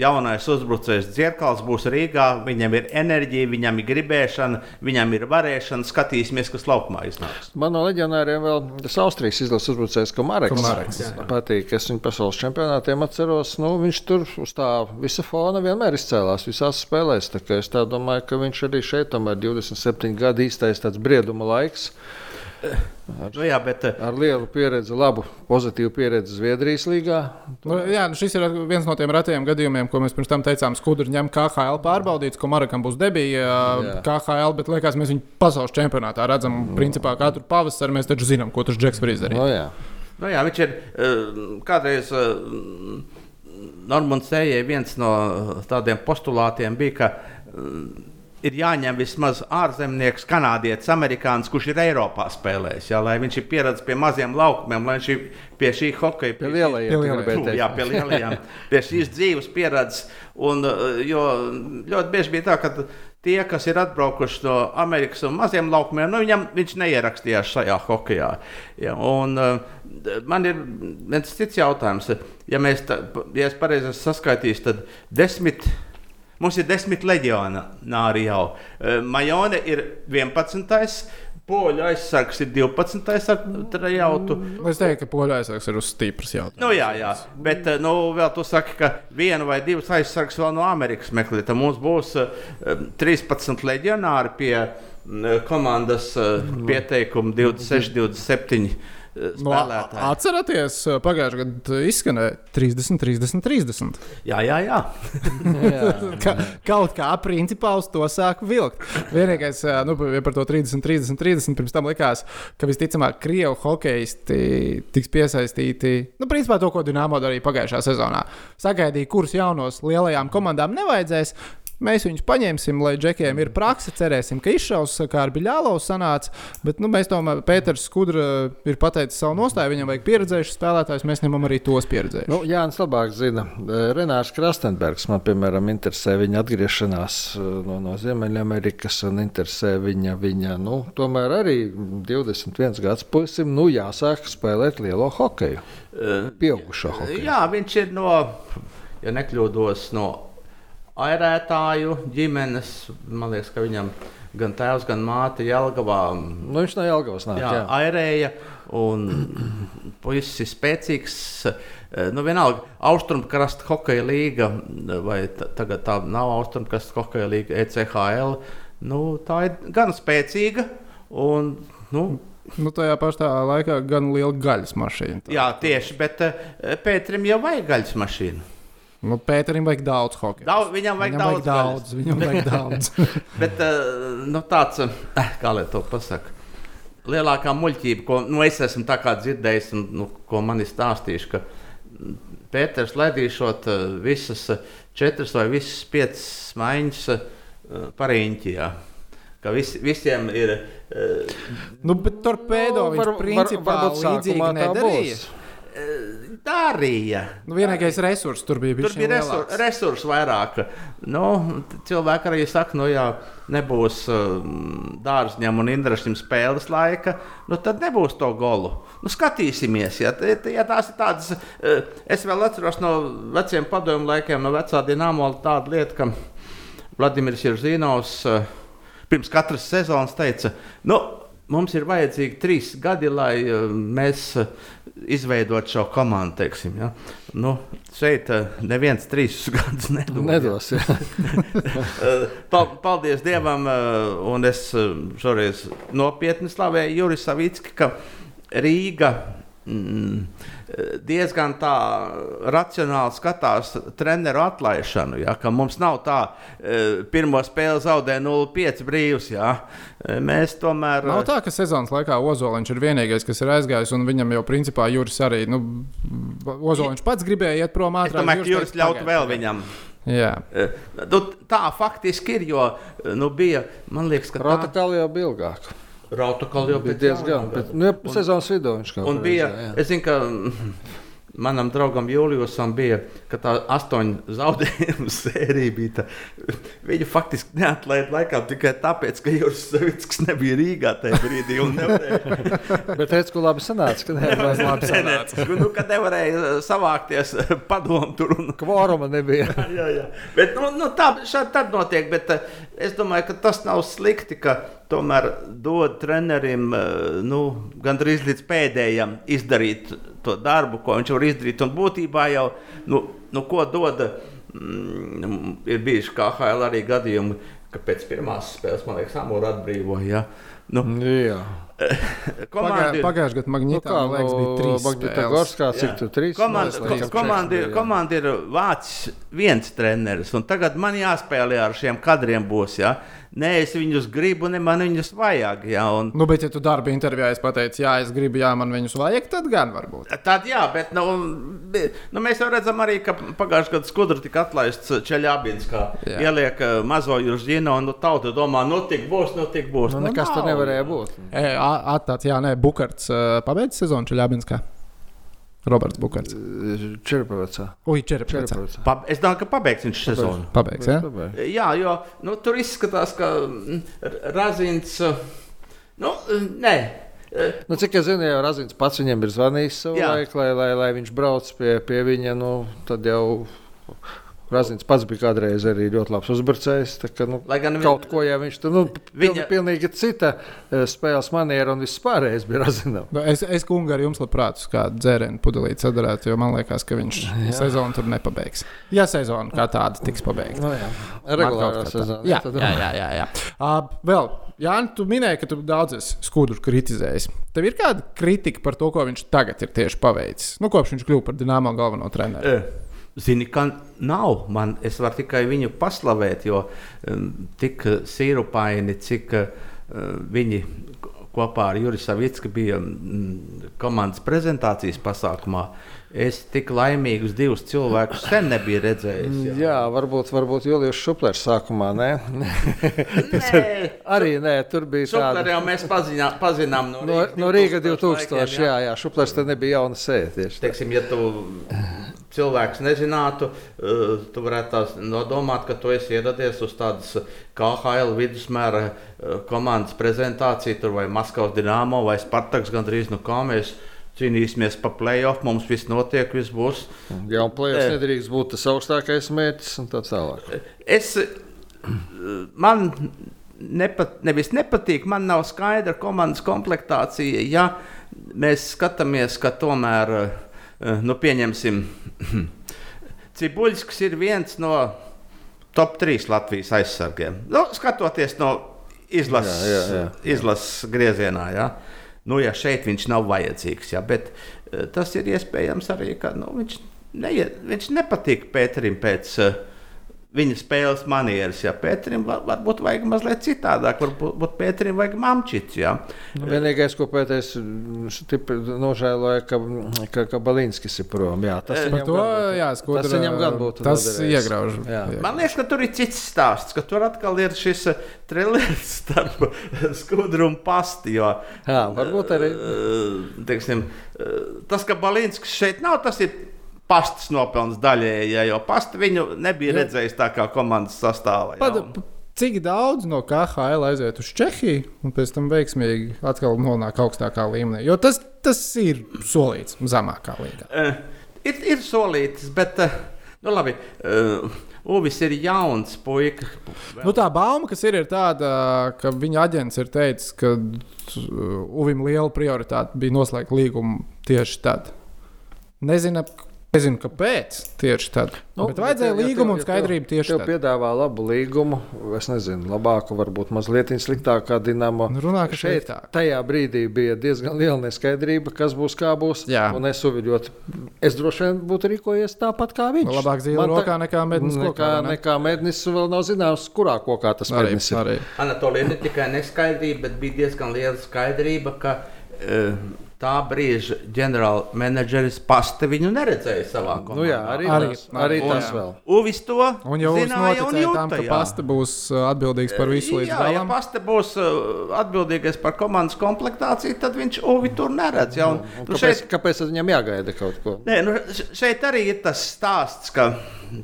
jaunais uzbrucējs Dzirkals būs Rīgā, viņam ir enerģija, viņam ir gribēšana, viņam ir varēšana. Skatīsimies, kas laukumā iznāks. Man no leģionāriem vēl tas Austrijas izlases uzbrucējs, ko Marks Komareks, patīk. Es viņu pasaules čempionātiem atceros. Nu, viņš tur uz tā visa fona vienmēr izcēlās visās spēlēs. Tā Es tā domāju, ka viņš arī šeit tomēr 27 gadu īstais tāds brieduma laiks. Nu, jā, bet, uh, Ar lielu pieredzi, labu, pozitīvu pieredzi Zviedrijas līgā. Nu, jā, nu šis ir viens no tiem retajiem gadījumiem, ko mēs pirms tam teicām. Skudri ņem KHL pārbaudīts, ko Marakam būs debija Jā. KHL, bet liekas, mēs viņu pasaules čempionātā redzam. Principā katru pavasari mēs taču zinām, ko tas Džeks var izdarīt. No, jā. Nu, jā, viņš ir uh, kādreiz. Normāns Ejai viens no tādiem postulātiem bija, ka ir jāņem vismaz ārzemnieks, kanādietis, amerikānis, kurš ir Eiropā spēlējis. Jā, lai viņš ir pieredzējis pie maziem laukumiem, lai viņš ir pie šī hokeja, Pie šī- lielajiem, Pie lielajiem. Jā, pie lielajiem, pie šīs dzīves pieredzes. Un, uh, jo ļoti bieži bija tā, ka tie, kas ir atbraukuši no Amerikas un maziem laukumiem, nu, viņam, viņš neierakstījās šajā hokeja. Ja, un, uh, man ir viens cits jautājums. Ja, mēs tā, ja es pareizi esmu saskaitījis, tad desmit. Mums ir desmit leģionāri jau. Eh, Majone ir 11. Poļu aizsargs ir 12. ar trajautu. Es teiktu, ka poļu aizsargs ir uz stipras jautājums. Nu, jā, jā, bet eh, nu, vēl tu saki, ka vienu vai divus aizsargus vēl no Amerikas meklē. Tad mums būs uh, 13 leģionāri pie mm, komandas uh, pieteikuma 26, 27 uh, No, spēlētāji. atceraties, pagājušajā gadā izskanēja 30, 30, 30. Jā, jā, jā. [LAUGHS] Ka, kaut kā principā uz to sāk vilkt. Vienīgais, ā, nu, ja par to 30, 30, 30, pirms tam likās, ka visticamāk, krievu hokeisti tiks piesaistīti. Nu, principā to, ko Dienāmo darīja pagājušā sezonā. Sagaidīja, kurus jaunos lielajām komandām nevajadzēs. Mēs viņus paņemsim, lai džekiem ir praksa. Cerēsim, ka izšaus, kā ar Biļālovu sanāca. Bet nu, mēs tomēr, Pēters Skudra ir pateicis savu nostāju. Viņam vajag pieredzējušus spēlētājus. Mēs ņemam arī tos pieredzējušus. Nu, Jānis labāk zina. Renārs Krastenbergs man, piemēram, interesē viņa atgriešanās no, no Ziemeļamerikas un interesē viņa, viņa nu, tomēr arī 21 gads puisim, nu jāsāk spēlēt lielo hokeju. Pieaugušo hokeju. Jā, viņš ir no, ja nekļūdos, no airētāju ģimenes. Man liekas, ka viņam gan tēvs, gan māte Jelgavā. Nu, viņš no Jelgavas nāk. Jā, jā. airēja. Un [CLEARS THROAT] puisis ir spēcīgs. Nu, vienalga, austrumkrasta hokeja līga, vai tagad tā nav austrumkrasta hokeja līga, ECHL. Nu, tā ir gan spēcīga. Un, nu, Nu, tajā pašā laikā gan liela gaļas mašīna. Tā. Jā, tieši, bet uh, Pēterim jau vajag gaļas mašīnu. Nu, Pēterim vajag daudz hokeja. Daudz, viņam vajag viņam daudz. vajag daudz. Viņam vajag [LAUGHS] daudz. bet uh, nu, tāds, uh, kā lai to pasakā, lielākā muļķība, ko nu, es esmu dzirdējis un nu, ko man ir stāstījuši, ka Pēters ledīšot uh, visas četras vai visas piecas maiņas parīņķijā ka vis, visiem ir. Uh, nu, bet torpēdo nu, var, principā var, varbūt līdzīgi nedarīja. Darīja. Nu, vienīgais resurs tur bija. Tur bija resur, resursi vairāk. Nu, cilvēki arī saka, nu, ja nebūs uh, dārzņam un indrašam spēles laika, nu, tad nebūs to golu. Nu, skatīsimies, ja, ja tās ir tādas. Uh, es vēl atceros no veciem padomu laikiem, no vecā dīnāmo tādu lietu, ka Vladimirs Jirzīnovs. Uh, pirms katras sezonas teica, nu, mums ir vajadzīgi trīs gadi, lai mēs izveidotu šo komandu. Teiksim, ja? nu, šeit uh, neviens trīs [LAUGHS] gadus nedos. nedos [LAUGHS] Paldies Dievam, un es šoreiz nopietni slavēju Juris Savicki, ka Rīga. Mm, diezgan tā racionāli skatās treneru atlaišanu. Ja, mums nav tā, e, pirmo spēli zaudē 0,5 brīvs. Ja. E, mēs tomēr. Nav tā, ka sezonas laikā Ozoliņš ir vienīgais, kas ir aizgājis, un viņam jau principā Juris arī. Nu, Ozoliņš pats gribēja iet prom ātrāk. Es domāju, ka Juris ļautu vēl viņam. Jā. E, nu, tā faktiski ir, jo nu, bija, man liekas, ka. Protokols jau bija ilgāk. Rautakāli jau bija diezgan. Bet, nu, ja sezonas vidū viņš kaut kā bija. Jā. Es zinu, ka [LAUGHS] manam draugam Juliusam bija tā astoņu zaudējumu [LAUGHS] sērija. Bija tā. Viņu faktiski neatlaida laikā tikai tāpēc, ka Juris Savickis nebija Rīgā tajā brīdī. [LAUGHS] Bet redz, ko labi sanāca, ka nevarēja labi sanāca. nu, kad nevarēja savākties padomu tur. Un... Kvoruma nebija. jā, jā, jā. Bet, nu, nu, tā šādi tad notiek, bet es domāju, ka tas nav slikti, ka tomēr dod trenerim nu, gandrīz līdz pēdējiem izdarīt to darbu, ko viņš var izdarīt. Un būtībā jau, nu, nu ko dod, mm, ir bijuši KHL arī gadījumi, ka pēc pirmās spēles, man liekas, Amūra atbrīvoja. Ja? Nu, jā. [LAUGHS] Komandi... Pagājušajā gadā Magnitā nu, liekas, bija trīs spēles. Kā, cik tur trīs komandi, spēles? Komandi, ir, komandi ir vācis viens treneris, un tagad man jāspēlē ar šiem kadriem būs. Ja? Nē, es viņus gribu, ne man viņus vajag. Ja, un... Nu, bet, ja tu darba intervijā pateici, jā, es gribu, jā, man viņus vajag, tad gan varbūt. Tad, jā, bet nu, nu, mēs jau redzam arī, ka pagājušajā gadā skudra tika atlaists Čeļābins, kā jā. ieliek uh, mazo jūržģinu, un nu, tauta domā, nu, tik būs, nu, tik būs. Nu, nekas nu, tur nevarēja būt. E, attāts, jā, nē, Bukarts uh, pabeidz sezonu Čeļābinskā. Roberts Bukārs. Čerpavecā. Ui, Čerpavecā. Pa, es domāju, ka pabeigs viņš sezonu. Pabeigs, jā? Jā, jo nu, tur izskatās, ka Razins. Nu, nē, Nu, cik es zinu, jau Razins pats viņam ir zvanījis savu laiku, lai, lai, lai viņš brauc pie, pie viņa. Nu, tad jau Razins pats bija kādreiz arī ļoti labs uzbrucējs. Ka, nu, Lai gan kaut ko, ja viņš tur nu, [LAUGHS] viņa... pilnīgi cita e, spēles maniera un viss pārējais bija Razinam. Nu, es, es kungu ar jums labprāt uz kādu dzērienu pudelīti sadarētu, jo man liekas, ka viņš [LAUGHS] jā. sezonu tur nepabeigs. Ja sezona kā tāda tiks pabeigta. No, jā. Regulārā sezona. Jā, jā, jā. jā, jā. Uh, vēl, Jāni, tu minēji, ka tu daudz esi skudru kritizējis. Tev ir kāda kritika par to, ko viņš tagad ir tieši paveicis? Nu, kopš viņš kļuva par Dienāmo galveno treneru. E. Zini, ka nav. Man, es varu tikai viņu paslavēt, jo um, tik sīrupaini, cik uh, viņi kopā ar Juriju Savicku bija mm, komandas prezentācijas pasākumā. Es tik laimīgus divus cilvēkus sen nebiju redzējis. Jā, jā varbūt, varbūt Julius Šuplers sākumā. [LAUGHS] Nē, arī nē, tur bija Šupleri tāda. jau mēs paziņā, pazinām no, No, Rīgas no Rīga 2000 2000. laikiem, Jā, jā, Šuplers tad nebija jauna sēde. Teiksim, ja tu cilvēks nezinātu, eh, tu varētu tās nodomāt, ka tu esi ieradies uz tādas KHL vidusmēra eh, komandas prezentāciju, tur vai Maskavas Dienāmo vai Spartaks gandrīz no kā mēs cīnīsimies pa playoff, mums viss notiek, viss būs. Jā, un Nē. nedrīkst būt tas augstākais mērķis un tā tālāk. Es, man nepat, nevis nepatīk, man nav skaidra komandas komplektācija. Ja mēs skatāmies, ka tomēr, eh, nu, pieņemsim, [CLEARS THROAT] Cibuļskis ir viens no top 3 Latvijas aizsargiem. Nu, skatoties no izlases, Jā, jā, jā. izlases griezienā. Ja? Nu, ja šeit viņš nav vajadzīgs, ja? bet eh, tas ir iespējams arī, ka nu, viņš, neie, viņš nepatīk Pēterim pēc uh, viņa spēles manieres. Ja Pēterim var, varbūt vajag mazliet citādāk, varbūt Pēterim vajag mamčits. Ja? Nu, vienīgais, ko pētējis, nožēloja, ka, ka, ka Balinskis ir prom. Jā, tas viņam to, jā, skudra, tas viņam gan būtu. Tas iegrauž. Jā. Man liekas, ka tur ir cits stāsts, ka tur atkal ir šis uh, trillers [LAUGHS] starp skudru un pasti. Jo, Jā, varbūt arī. uh, teiksim, tas, ka Balinskis šeit nav, tas ir. Pastas nopelns daļēji, ja, jo pasta viņu nebija Jā. redzējis tā kā komandas sastāvā. ja, un- cik daudz no KHL aiziet uz Čehiju un pēc tam veiksmīgi atkal nonāk augstākā līmenī? Jo tas, tas ir solīts zemākā līnijā. Uh, ir, ir solīts, bet uh, nu, labi. Uh, Uvis ir jauns puika. Nu, tā bauma, kas ir, ir tāda, ka viņa aģents ir teicis, ka uh, Uvim liela prioritāte bija noslēgt līgumu tieši tad. Nezinu, nezinu kāpēc tieši tad. Nu, bet vajadzēja ja tev- līgumu un ja tev- skaidrību tieši Tev tad. piedāvā labu līgumu, es nezinu, labāku, varbūt mazliet sliktāku kā Dienāmo. Nu, runā, ka šeit sliktāk. tajā brīdī bija diezgan liela neskaidrība, kas būs, kā būs. Jā. Un es uviļot, es droši vien būtu rīkojies tāpat kā viņš. Nu, labāk Man rokā nekā mednis nekā, kokā, ne? nekā mednis vēl nav zināms, kurā kokā tas Arī, mednis ir. Anatolija ne tikai neskaidrība, bet bija diezgan liela skaidrība, ka uh, tā brīža ģenerālmenedžeris pasta viņu neredzēja savā komandā. Nu, jā, arī, Arī- tas, arī un- tas vēl. Uvis to Un jau zināja un noticējāt tam, jūta. ka jā. pasta būs uh, atbildīgs par visu līdz jā, ja galam. pasta būs uh, atbildīgais par komandas komplektāciju, tad viņš Uvi tur neredz. Jā, un, Un nu, Kāpēc, šeit, kāpēc tad viņam jāgaida kaut ko? Nē, nu, šeit arī ir tas stāsts, ka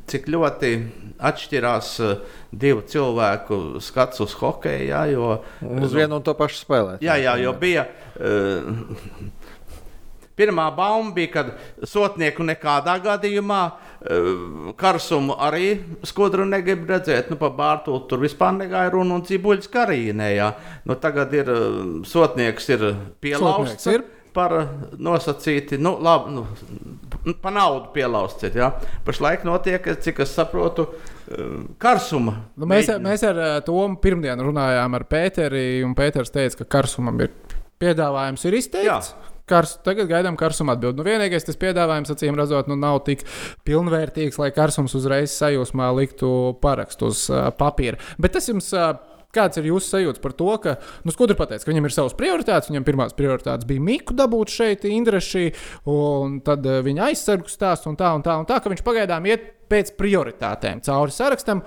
cik ļoti atšķirās uh, divu cilvēku skats uz hokeju. Jā, jo, Un uz vienu un to pašu spēlēt. Jā, jā, jo bija. Uh, Pirmā bauma bija, kad sotnieku nekādā gadījumā uh, karsumu arī skudru negrib redzēt. Nu, par Bārtu tur vispār negāja runa un cibuļs karīnē. Jā. Nu, tagad ir uh, sotnieks ir pielausts. Sotnieks ir. Par nosacīti, nu, labi, nu, pa naudu pielausts. Ir, jā. Pašlaik notiek, cik es saprotu, uh, karsuma. Nu, mēs, mēģina- mēs ar Tomu pirmdien runājām ar Pēteri, un Pēters teica, ka karsumam ir piedāvājums ir izteikts. Jā. Kars, tagad gaidām karsuma atbildi. Nu, vienīgais tas piedāvājums, acīm redzot, nu, nav tik pilnvērtīgs, lai karsums uzreiz sajūsmā liktu parakstu uz uh, papīra. Bet tas jums. Uh, Kāds ir jūsu sajūta par to, ka nu, Skudra pateica, ka viņam ir savas prioritātes. Viņam pirmās prioritātes bija Miku dabūt šeit, Indreši, un tad viņa aizsargu stāstu un tā, un tā, un tā, ka viņš pagaidām iet pēc prioritātēm cauri sarakstam,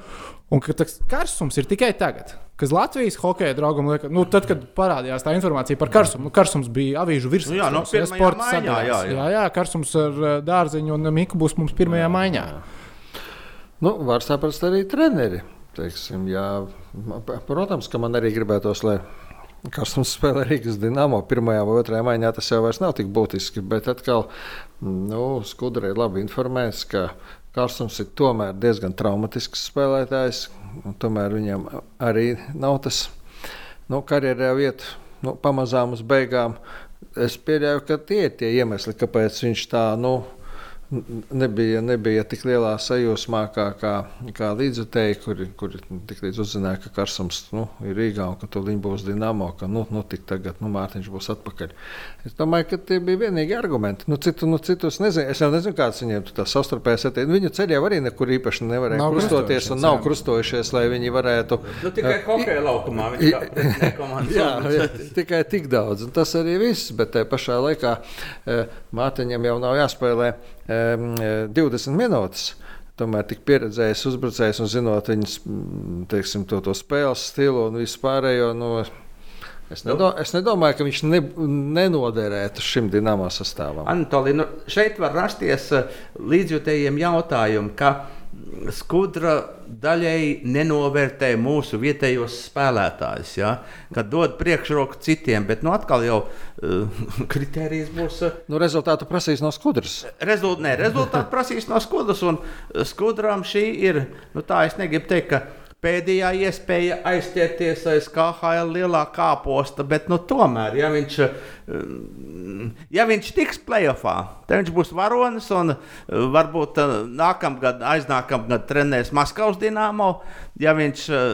un ka tas karsums ir tikai tagad. Kas Latvijas hokeja draugam liekas, nu, tad, kad parādījās tā informācija par karsumu, nu, karsums bija avīžu virsmas. Nu jā, no pirmajā maiņā, jā, jā. jā, jā, karsums ar uh, dārziņu un Miku būs mums pirmajā maiņā. Nu, var saprast arī treneri. Teiksim, jā, protams, ka man arī gribētos, lai Karstums spēlē Rīgas dīnāmo. Pirmajā vai otrajā maiņā tas jau nav tik būtiski. Bet atkal, nu, Skudra ir labi informēts, ka Karstums ir tomēr diezgan traumatisks spēlētājs. Tomēr viņam arī nav tas nu, karjerā vieta nu, pamazām uz beigām. Es pieļauju, ka tie ir tie iemesli, kāpēc viņš tā. Nu, nebija, nebija tik lielā sajūsmā kā, kā, kā līdzutēji, kuri, kuri tik līdz uzzināja, ka Karsams nu, ir Rīgā un ka tur viņi būs Dinamo, ka nu, nu tagad nu, Mārtiņš būs atpakaļ. Es domāju, ka tie bija vienīgi argumenti. Nu, citu, nu, citus nezinu. Es jau nezinu, kāds viņiem tur tas savstarpējais attiecības. Viņu ceļā arī nekur īpaši nevarēja Nav krustoties un nav krustojušies, lai viņi varētu. Nu, tikai hokeja laukumā uzbrucējs. jā, tikai tik daudz. Un tas arī viss. Bet tajā pašā laikā Mārtiņam jau nav jāspēlē 20 minūtes. Tomēr tik pieredzējis uzbrucējs un zinot viņas mm, teiksim, to, to spēles stilu un visu pārējo. Nu, Es, nedo, es nedomāju, ka viņš ne, nenoderētu šim dīnāmā sastāvam. Anatolij, nu, šeit var rasties eh, līdzjutējiem jautājumi, ka skudra daļēji nenovērtē mūsu vietējos spēlētājus, ja? kad dod priekšroku citiem, bet nu, atkal jau uh, [LAUGHS] kritērijs būs. Uh, Nu, rezultātu prasīs no skudras. Rezult, ne, rezultāti [LAUGHS] prasīs no skudras, un skudrām šī ir, nu tā es negribu teikt, ka pēdējā iespēja aizķerties aiz KHL lielā kāposta, bet nu, tomēr, ja viņš, mm, ja viņš tiks playoffā, tad viņš būs varonis un eh, varbūt eh, nākamgad, aiznākamgad trenēs Maskavas dīnāmo. Ja viņš eh,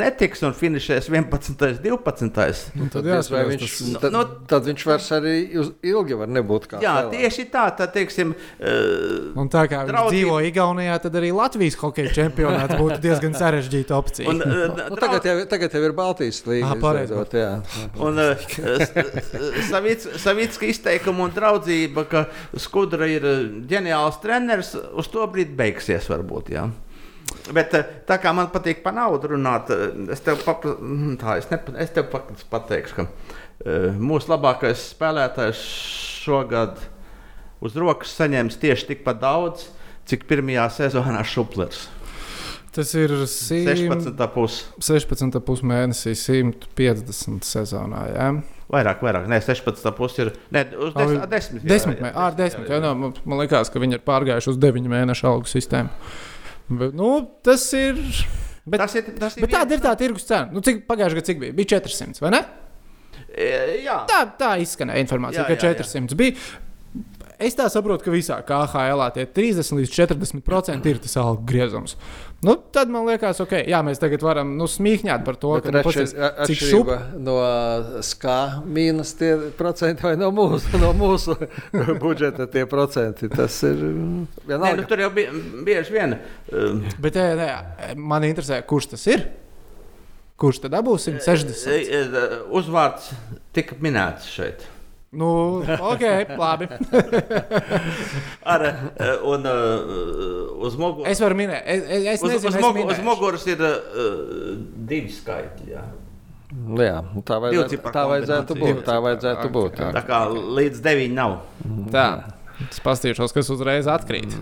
netiks un finišēs 11. un 12. Nu, Tad, diez vai viņš, tas- tad, Nu, tad viņš vairs arī ilgi var nebūt kā Jā, spēlētājs. tieši tā, tad teiksim. Un tā kā viņš Draudzība- dzīvo Igaunijā, tad arī Latvijas hokeja čempionāts būtu diezgan sarežģīta opcija. Un, eh, Nu, tagad, jau, tagad jau ir Baltijas līnija. Ah, jā. Un [LAUGHS] Savicka izteikuma un draudzība, ka Skudra ir eh, ģeniāls treneris, uz to brīdi beigsies varbūt. Jā. Bet eh, tā kā man patīk par naudu runāt, eh, es tev, papra... mm, tā, es nepa... es tev pat- pateikšu, ka mūsu labākais spēlētājs šogad uz rokas saņems tieši tikpat daudz, cik pirmajā sezonā Šuplers. Tas ir 100 16,5. 16,5 mēnesī, 150 sezonā. Jā. Vairāk, vairāk. Nē, 16,5 ir. Nē, uz Ah, 10. desmit, jā, Desmit, jā, mē, ar desmit. Jā, jā, man, man liekas, ka viņi ir pārgājuši uz 9 mēnešu algu sistēmu. Bet, nu, tas ir. Bet, Tas ir, tas ir bet tāda ir tā tirgus cena. Nu, cik pagājušajā gadā cik bija? Bija 400, vai ne? E, Jā, Tā, tā izskanēja informācija, Jā, ka jā, jā. 400 bija. Es tā saprotu, ka visā KHL tie 30 līdz 40% ir tas algu griezums. Nu, tad man liekas, ok, jā, mēs tagad varam nu, smīkņāt par to, Bet ka nu, atšķir- pasies, cik šup. atšķirība no skā mīnus tie procenti vai no mūsu, no mūsu [LAUGHS] budžeta tie procenti. Tas ir mm, Nē, nu, vienalga. tur jau bija bieži vien. um, Bet nē, nē, man interesē, kurš tas ir. Kurš tad dabūs 160? e, e, Uzvārds tika minēts šeit. Nu, ok, labi. [LAUGHS] Ar, e, un uh, uz muguras. Es varu minēt, es, es, es Uz, nezinu, uz, es mugu, uz muguras ir uh, divi skaitļi. Jā. Jā, tā vajadzētu, tā vajadzētu būt. Tā vajadzētu būt. jā. Tā kā līdz deviņi nav. Tā. Es paskatīšos, kas uzreiz atkrīt.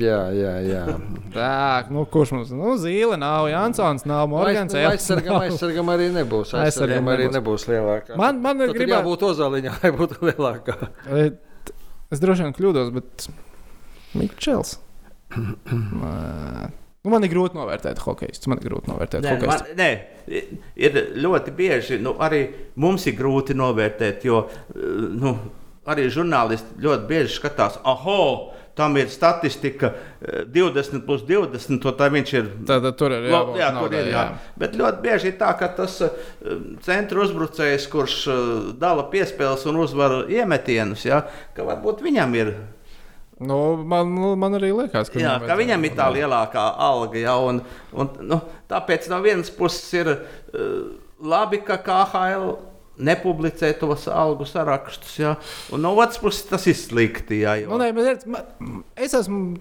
Jā, jā, jā. Tā, nu, kurš mums nu, zīle nav, Jansons nav, Morgans. Aiz- Aizsargam, aizsargam arī nebūs. Aizsargam Aizsargam arī nebūs. nebūs lielākā. Man, man Tad gribētu, jābūt ozoliņā, [LAUGHS] lai būtu lielākā. Es droši vien kļūdos, bet Mikls. [CLEARS THROAT] Nu, man ir grūti novērtēt hokeju. Man ir grūti novērtēt Nē, hokeju. man, nē, ir ļoti bieži, nu, arī mums ir grūti novērtēt, jo eh, nu, arī žurnālisti ļoti bieži skatās, ah, tam ir statistika eh, 20 plus 20, to tā viņš ir. Tad tur ir Lo- jābūt jā, tur naudai, ir. Jā. Bet ļoti bieži ir tā, ka tas uh, centra uzbrucējs, kurš uh, dala piespēles un uzvar iemetienus, jā, ka varbūt viņam ir Nu, man, nu, man arī liekas, ka, Jā, ka viņam ir tā lielākā alga. Jā, un, un, nu, tāpēc no vienas puses ir uh, labi, ka KHL nepublicē tos algu sarakstus. Jā, un no otras puses tas ir slikti. Jā, jo, Nu, nē, bet, redz, ma- es esmu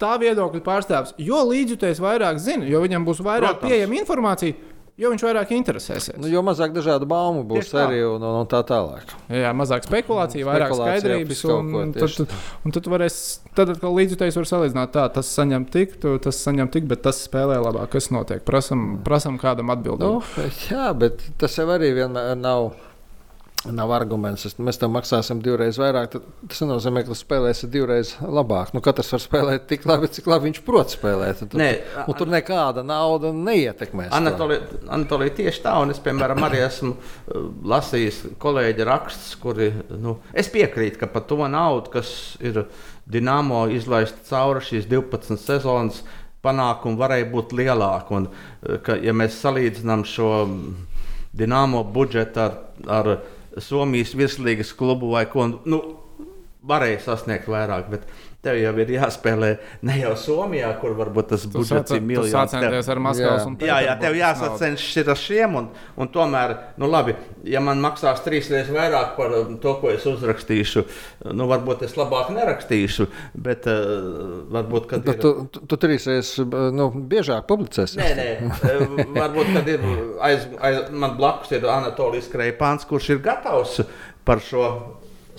tā viedokļa pārstāvis. Jo līdzjutējs vairāk zina, jo viņam būs vairāk Protams. pieejama informācija, jo viņš vairāk interesēsies. Nu, jo mazāk dažādu baumu būs tā. arī un, un, un tā tālāk. Jā, mazāk spekulāciju, vairāk Spekulācija, skaidrības. Un, un tieši tad, un tad varēs, tad atkal līdzjutējs var salīdzināt, tā, tas saņem tik, tu, tas saņem tik, bet tas spēlē labāk. Kas notiek? Prasam, prasam kādam atbildēt. Nu, jā, bet tas jau arī vienmēr nav. Nav arguments, es- mēs tam maksāsim divreiz vairāk. Tas nenozīmē, ka spēlēsi divreiz labāk. Nu, katrs var spēlēt tik labi, cik labi viņš prot spēlēt. Tur, Nē, un tur nekāda nauda neietekmēs. to. Anatolija, tieši tā, un es, piemēram, arī esmu uh, lasījis kolēģi rakstus, kuri, nu, es piekrītu, ka par to naudu, kas ir Dienāmo izlaista cauri šīs 12 sezonas, panākumi varēja būt lielāki. Un, uh, ka, ja mēs salīdzinām šo Dienāmo budžetu ar, ar Somijas virslīgas klubu vai ko, nu, varēja sasniegt vairāk. Bet tev jau ir jāspēlē ne jau Somijā, kur varbūt tas budžets ir milzīgs. sacenties ar Maskavas Jā. un Jā, jā, tev Pēterburgas jāsacenšas ir ar šiem, un, un tomēr, nu, labi, ja man maksās trīs reizes vairāk par um, to, ko es uzrakstīšu, nu, varbūt es labāk nerakstīšu, bet uh, varbūt, kad ir. tu, tu, tu trīs reizes nu, biežāk publicēsi. Nē, nē, eh, varbūt, kad ir aiz, aiz man blakus ir Anatolijas Kreipāns, kurš ir gatavs par šo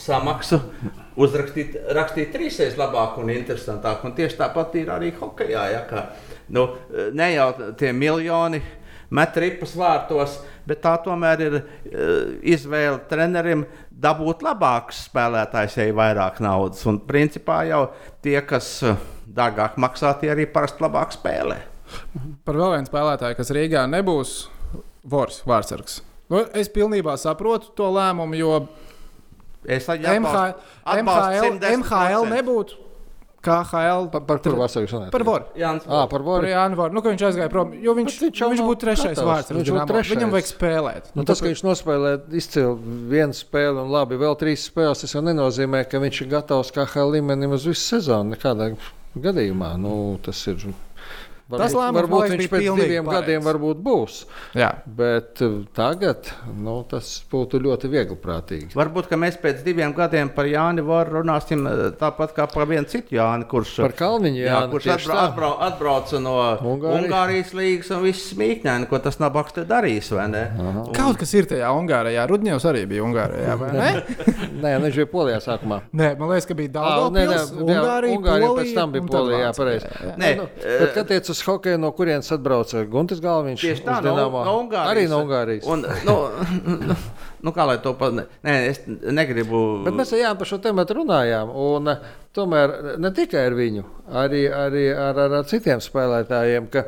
samaksu uzrakstīt, rakstīt trīsreiz labāk un interesantāk. Un tieši tāpat ir arī hokeja. Ja, kā, nu, ne jau tie miljoni met ripas vārtos, bet tā tomēr ir uh, izvēle trenerim dabūt labākus spēlētājus, ja ir vairāk naudas. Un principā jau tie, kas eh, dārgāk maksā, tie arī parasti labāk spēlē. Par vēl vienu spēlētāju, kas Rīgā nebūs Vors, Vārtsargs. Nu, es pilnībā saprotu to lēmumu, jo Es arī MH, MHL, MHL nebūtu. KHL Par, par kuru vasarā jūs runājat? par Voru. Jānis, Ah, par Voru. Jānu Voru. Nu, ka viņš aizgāja prom, jo viņš, Bet viņš jau viņš būtu trešais gatavs. vārds. Viņš būtu trešais. Viņam vajag spēlēt. Nu, tas, ka viņš nospēlē izcili vienu spēli un labi vēl trīs spēles, tas jau nenozīmē, ka viņš ir gatavs kā HL līmenim uz visu sezonu. Nekādā gadījumā nu, tas ir. Varbūt, Tas lēmums, varbūt viņš pēc diviem pareizs. gadiem varbūt būs. Jā. Bet uh, tagad nu, tas būtu ļoti viegli prātīgi. Varbūt ka mēs pēc diviem gadiem par Jāni Vāru runāsim eh, tāpat kā par vienu citu Jāni, kurš, Par Kalniņu jā, Jāni, kurš tieši atbrau, atbrau, atbrauca no Ungārijas. Ungārijas līnijas un viss smīkņēni, ko tas nabaks te darīs. vai ne? Un- Kaut kas ir tajā Ungārijā. Rudņevs arī bija Ungārijā. vai ne? [LAUGHS] Nē, viņš bija Polijā sākumā. Nē, man liekas, ka bija daudz jā, Ungārija, Ungārija pēc tam bija Polijā, pareizi. Jā, jā. Nē, Nu, eh, bet, kad tiec uz hokeju, no kurienes atbrauca Guntis Galviņš? Tieši tā, no, no Ungārijas. Arī no Ungārijas. Un, nu, [LAUGHS] nu, kā lai to pat. Nē, es negribu. Bet mēs jau par šo tēmu runājām. Un, eh, tomēr ne tikai ar viņu, arī, arī ar, ar, ar citiem spēlētājiem, ka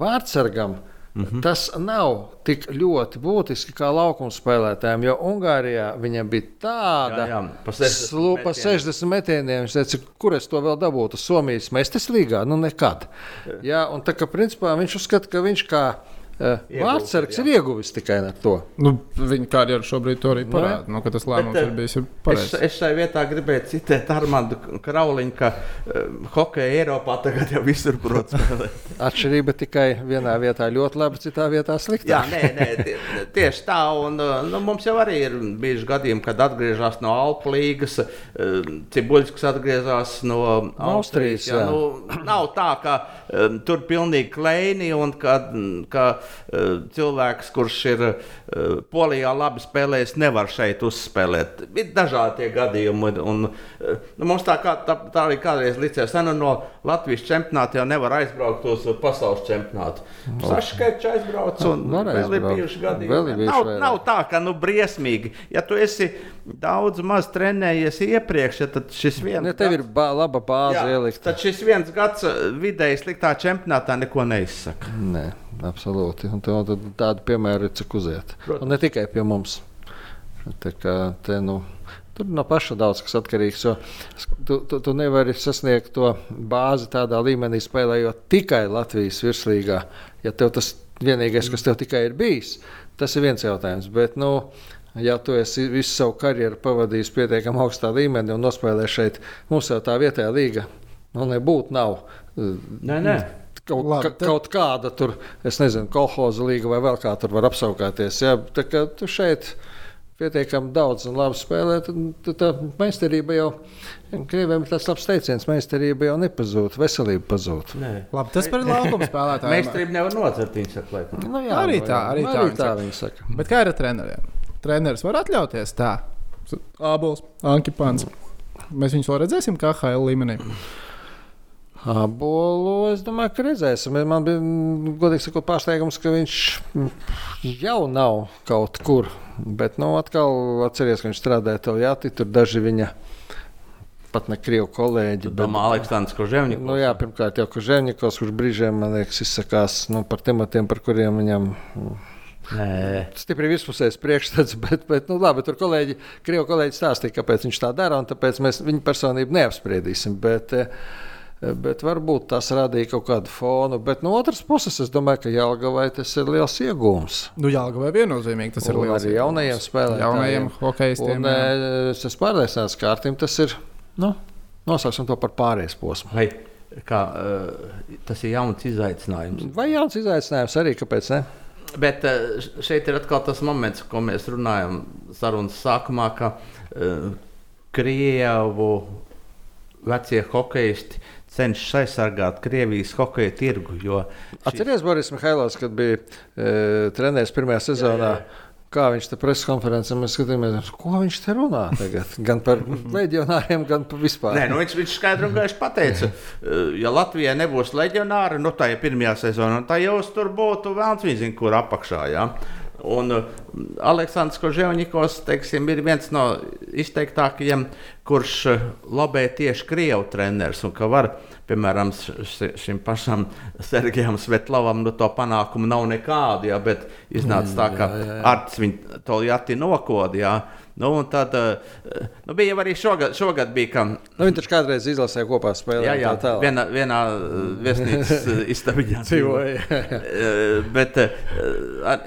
vārdsargam. Mhm. -hmm. Tas nav tik ļoti būtiski kā laukuma spēlētājiem, jo Ungārijā viņam bija tāda Jā, jā, pa 60 slu- pa metieniem. 60 metieniem. Viņš teica, kur es to vēl dabūtu? Somijas mestes līgā? Nu, nekad. Jā, un tā kā principā viņš uzskata, ka viņš kā uh, vārdsargs ir ieguvis tikai ar to. Nu, viņa karjeru šobrīd to arī parāda. Nu, ka tas lēmums Bet, ir bijis ir Es, pareizs. es šai vietā gribēju citēt Armānu Krauliņu, ka uh, hokeja Eiropā tagad jau visur prot spēlēt. [LAUGHS] Atšķirība tikai vienā vietā ļoti labi, citā vietā sliktāk. Jā, nē, nē, tie- tieši tā. Un, uh, nu, mums jau arī ir bijuši gadījumi, kad atgriežas no Alpu līnijas, Cibuļs atgriezās no Austrijas. Austrijas, jā. nu, nav tā, ka um, tur pilnīgi kleini un ka, ka uh, cilvēks, kurš ir uh, Polijā labi spēlējis, nevar šeit uzspēlēt. Ir dažādi gadījumi. Un, un, uh, nu, mums tā, kā, tā, tā arī kādreiz licējās, ka no Latvijas čempionāta jau nevar aizbraukt uz pasaules čempionātu. Saškaits aizbrauc un Var vēl ir bijuši gadījumi. Nav, nav tā, ka nu, briesmīgi. Ja tu esi daudz maz trenējies iepriekš, ja tad šis viens Ne, tev ir bā, laba bāze ielikt. Tad šis viens gads uh, vidēji sliktā čempionātā neko neizsaka. Nē, absolūti. Un tādu piemēru ir cik uziet. Protams. Un ne tikai pie mums. Tā kā te, nu, tur no paša daudz kas atkarīgs. Tu, tu, tu nevari sasniegt to bāzi tādā līmenī, spēlējot tikai Latvijas virslīgā. Ja tev tas vienīgais, kas tev tikai ir bijis, tas ir viens jautājums. Bet, nu, Ja tu esi visu savu karjeru pavadījis pietiekami augstā līmenī un nospēlējis šeit, mums jau tā vietējā līga nu, nebūtu. Nav. Nē, nē. Kaut, Labi, ka, kaut kāda tur, es nezinu, kolhoza līga vai vēl kā tur var apsaukāties. Jā, tā kā tu šeit pietiekami daudz un labi spēlē, tad, tā meistarība jau, krieviem ir tas labs teiciens, meistarība jau nepazūd, veselība pazūd. Labi, tas par laukuma spēlētājiem. Meistarību nevar nocert, viņa saka. Nu, Arī tā, arī tā arī viņi tā saka. viņi saka. Bet kā ir ar treneriem? Treneris var atļauties tā. Abols, Ankipāns. Mēs viņus vēl redzēsim, kā HL līmenī. Abolu, es domāju, ka redzēsim. Man bija godīgi sakot, pārsteigums, ka viņš jau nav kaut kur. Bet, nu, atkal atceries, ka viņš strādāja Toljātī, tur daži viņa pat ne krievu kolēģi. Bet, Domā, Aleksandrs Koževņikovs. Nu, jā, pirmkārt jau Koževņikovs, kurš brīžiem, man liekas, izsakās nu, par tematiem, par kuriem viņam. Nē. Stipri vispusējs priekšstats, [LAUGHS] bet, bet nu, labi, tur kolēģi, krievu kolēģi stāstīja, kāpēc viņš tā dara, un tāpēc mēs viņu personību neapspriedīsim. Bet, uh, Bet varbūt tas radīja kaut kādu fonu. Bet no otras puses, es domāju, ka Jālgavai tas ir liels iegūms. Nu, Jālgavai viennozīmīgi tas ir Un liels. arī jaunajiem spēlētājiem. Jaunajiem hokeistiem. Un, eh, es pārliecināts, ka Artim tas ir. Nu, Nosauksim to par pārējais posmu. Vai, kā, uh, tas ir jauns izaicinājums. Vai jauns izaicinājums arī? Kāpēc? Ne? Bet uh, šeit ir atkal tas moments, ko mēs runājam sarunas sākumā, ka uh, Krievu vecie hokeisti cenšas aizsargāt Krievijas hokeja tirgu. Šī... Atcerieties, Boris Mihailovs, kad bija e, treneris pirmajā sezonā. Jā, jā. Kā viņš te preses konferencē mēs skatījāmies, ko viņš te runā tagad? Gan par leģionāriem, gan par vispār. Nē, nu viņš, viņš skaidri un gaiši pateica, ja Latvijai nebūs leģionāri, nu tā ir pirmajā sezonā, tad jau tur būtu vēlams vīzīgi, kur apakšā. Jā. Un uh, Aleksandrs Koževņikovs teiksim, ir viens no izteiktākajiem, kurš uh, lobē tieši Krievu treneris. Un ka var, piemēram, šim pašam Sergejam Svetlavam nu, to panākumu nav nekādu, jā, bet iznāca tā, ka Arts viņu to jāti nokodīja. Nu, tad uh, nu, bija arī šogad, šogad bija, ka. Nu, viņi taču kādreiz izlasīja kopā spēlēt. Jā, jā tā vienā, vienā uh, viesnīcas istabiņā dzīvoja. Bet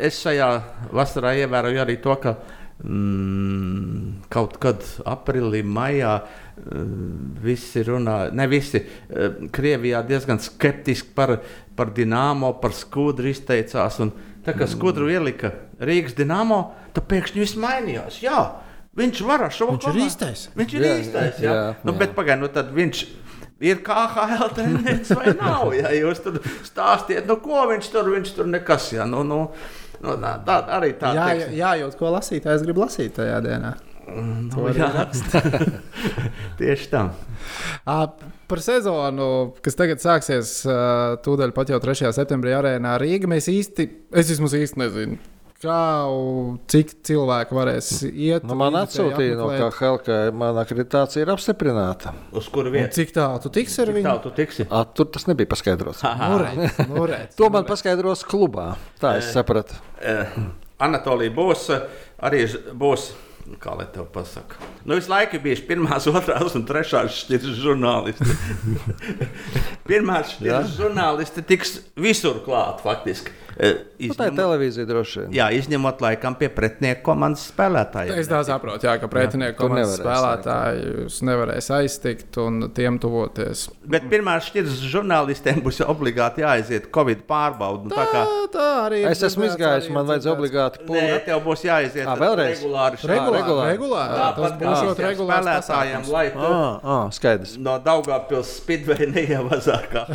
es šajā vasarā ievēroju arī to, ka mm, kaut kad aprīlī, maijā. Visi runā, ne visi. Krievijā diezgan skeptiski par, par dīnāmo, par skudru izteicās. Un, tā kā skudru ielika Rīgas dīnāmo, tad pēkšņi viss mainījās. Jā, viņš var ar šo Viņš ir īstais. Viņš ir jā, īstais. Jā, jā, nu, jā. bet pagaidi, nu tad viņš. Ir KHL treniņš vai nav? Ja jūs tur stāstiet, nu, ko viņš tur, viņš tur nekas. Ja, nu, nu, nu, tā arī tā. Jā, jā, jā, jūt, ko lasīt, es gribu lasīt tajā dienā. Nu, [LAUGHS] Tieši tā. Par sezonu, kas tagad sāksies, tūdaļ pat jau 3. septembrī arēnā Rīgā, mēs īsti, es vismaz īsti nezinu. Kā, cik cilvēki varēs iet? Nu, man atsūtīja no KHL, ka mana akreditācija ir apstiprināta. Uz kuru vietu? Cik tālu tu tiksi ar viņu? Tālu tu tiksi? A, tur tas nebija paskaidrots. Nurēc, nurēc, to man paskaidros klubā. Tā es sapratu. Anatolija būs arī būs kā lai tev pasakā. Nu, visu laiku bija pirmās, [LAUGHS] otrās un trešās šķiras žurnālisti. [LAUGHS] Pirmās šķiras žurnālisti tiks visur klāt, faktiski. Izņemot, nu, tā ir televīzija droši vien. Jā, izņemot laikam pie pretinieku komandas spēlētājiem. Es tā saprotu, jā, ka pretinieku komandas spēlētājus nevarēs aiztikt un tiem tuvoties. Bet pirmās šķiras žurnālistiem būs obligāti jāaiziet Covid pārbaudi. Tā, tā, tā arī ir. Es esmu izgājis, man vajadzēja obligāti pūli. Nē, tev būs jāaiziet. À, vēlreiz. Regulāri. Regulāri. regulāri. regulāri. Jā, tas būs regulāri spēlētājiem, lai tu à, à, skaidrs. no Daugavpils Spidvei [LAUGHS] neievazākā.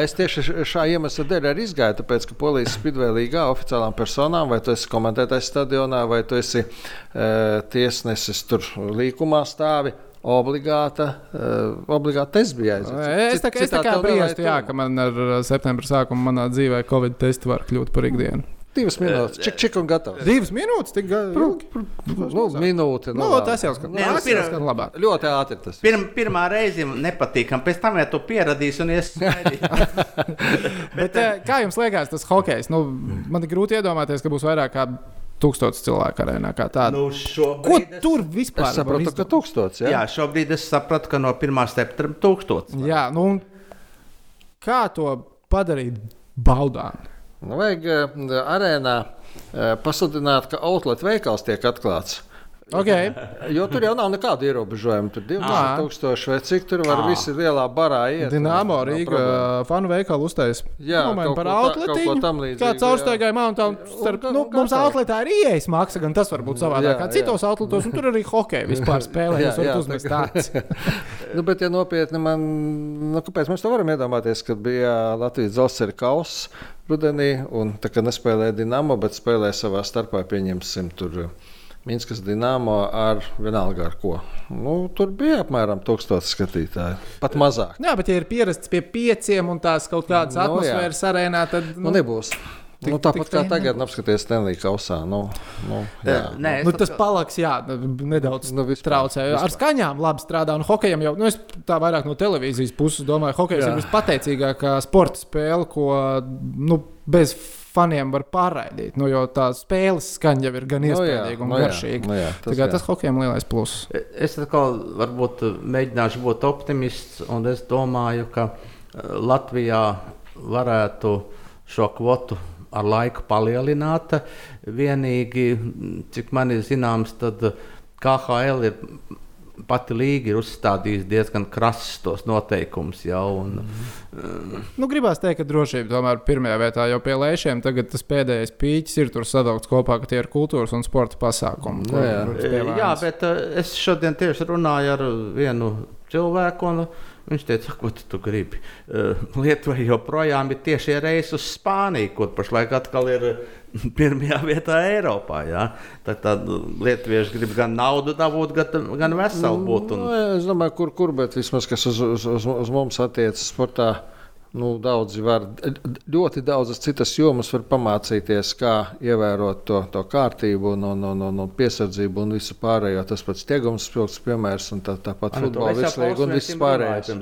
es tieši šā iemesla dēļ arī izgāju, tāpēc, ka polijas Spidvei līgā oficiālām personām, vai tu esi komentētājs stadionā, vai tu esi uh, tiesnesis tur līkumā stāvi. Obligāta, uh, obligāta tests bija jāizdara. Es tā kā, es tā kā brīvstu, jā, ka man ar septembra sākumu manā dzīvē Covid testi var kļūt par ikdienu. Divas minūtes, čik, čik un gatavs. Divas minūtes, tik ilgi. Nu, minūte. Nu, no, tas jau skan, Nē, tas jau skan labāk. Ļoti ātri tas. Pirm, pirmā reize nepatīkam, pēc tam jau tu pieradīsi un es [LAUGHS] Bet kā jums liekas tas hokejs? Nu, man ir grūti iedomāties, ka būs vairāk kā tūkstotis cilvēku arēnā. Nu, Ko es... tur vispār? Es saprotu, ka tūkstotis. Jā? jā, šobrīd es sapratu, ka no 1. septembra tūkstotis. Jā, nu, kā to padarīt baudām? Vajag uh, arēnā uh, pasludināt, ka outlet veikals tiek atklāts. Okay. [LAUGHS] Jo tur jau nav nekāda ierobežojuma. Tur 20,000 vai cik tur var visi lielā barā iet. Dienāmo Rīgā fanu veikalu uztais. Jā, Domājam par outletiņu. Kā caurstaigāja Mountain. Starp, nu, mums outletā ir ieejas maksa, gan tas var būt savādāk kā citos outletos, un tur arī hokeja vispār spēlē. Jūs varat uzmest tāds. [LAUGHS] nu, bet, ja nopietni man, nu, kāpēc mēs to varam iedomāties, kad bija Latvijas dzelzceļa kauss rudenī, un tā kā nespēlēja Dinamo, bet spēlēja savā starpā, pieņemsim, tur Minskas Dienāmo ar vienalga ar ko. Nu, tur bija apmēram 1000 skatītāju. Pat mazāk. Jā, bet ja ir pierasts pie pieciem un tās kaut kādas Nu, jā. atmosfēras arēnā, tad. Nu, nebūs. Tik- nu, tāpat tik kā tagad, nu, apskaties Stanley Kausā. Nu, nu, jā. Nē, Nu, tas palaks, jā, nedaudz Nu, nu, vispār, traucē. Ar skaņām labi strādā. Un hokejam jau, nu, es tā vairāk no televīzijas puses domāju, hokejs Jā. ir vispateicīgākā sporta spēle, ko nu, bez faniem var pārraidīt. Nu, jo tā spēles skaņa jau ir gan Nu, iespējama un nu, jā, garšīga. nu, jā, tas Tas, hokejam lielais pluss. Es atkal varbūt mēģināšu būt optimists, un es domāju, ka eh, Latvijā varētu šo kvotu ar laiku palielināt. Vienīgi, cik man ir zināms, tad KHL ir pati līga ir uzstādījusi diezgan krasus tos noteikumus jau. Un, Nu, gribās teikt, ka drošība tomēr ir pirmajā vietā, jo pie lēšiem tagad tas pēdējais pīķis ir tur savilkts kopā, ka tie ir kultūras un sporta pasākumi. Nu, jā. Jā, pievērsts. bet eh, es šodien tieši runāju ar vienu cilvēku, un viņš teica, ko tu, tu gribi. Eh, Lietuvai joprojām ir tiešie reisi uz Spāniju, kur pašlaik atkal ir eh, pirmajā vietā Eiropā. Jā. Tad, tad lietuvieši grib gan naudu dabūt, gan, gan veselu būt. Un, Nu, es domāju, kur, kur, bet vismaz kas uz, uz, uz, uz mums attiecas sportā. Nu, daudzi var, ļoti daudzas citas jomas var pamācīties, kā ievērot to, to kārtību, un, un, un, un, un piesardzību un visu pārējo. Tas pats tiegums, spilgts piemērs, un tā, tāpat futbola virslīga un viss pārējais.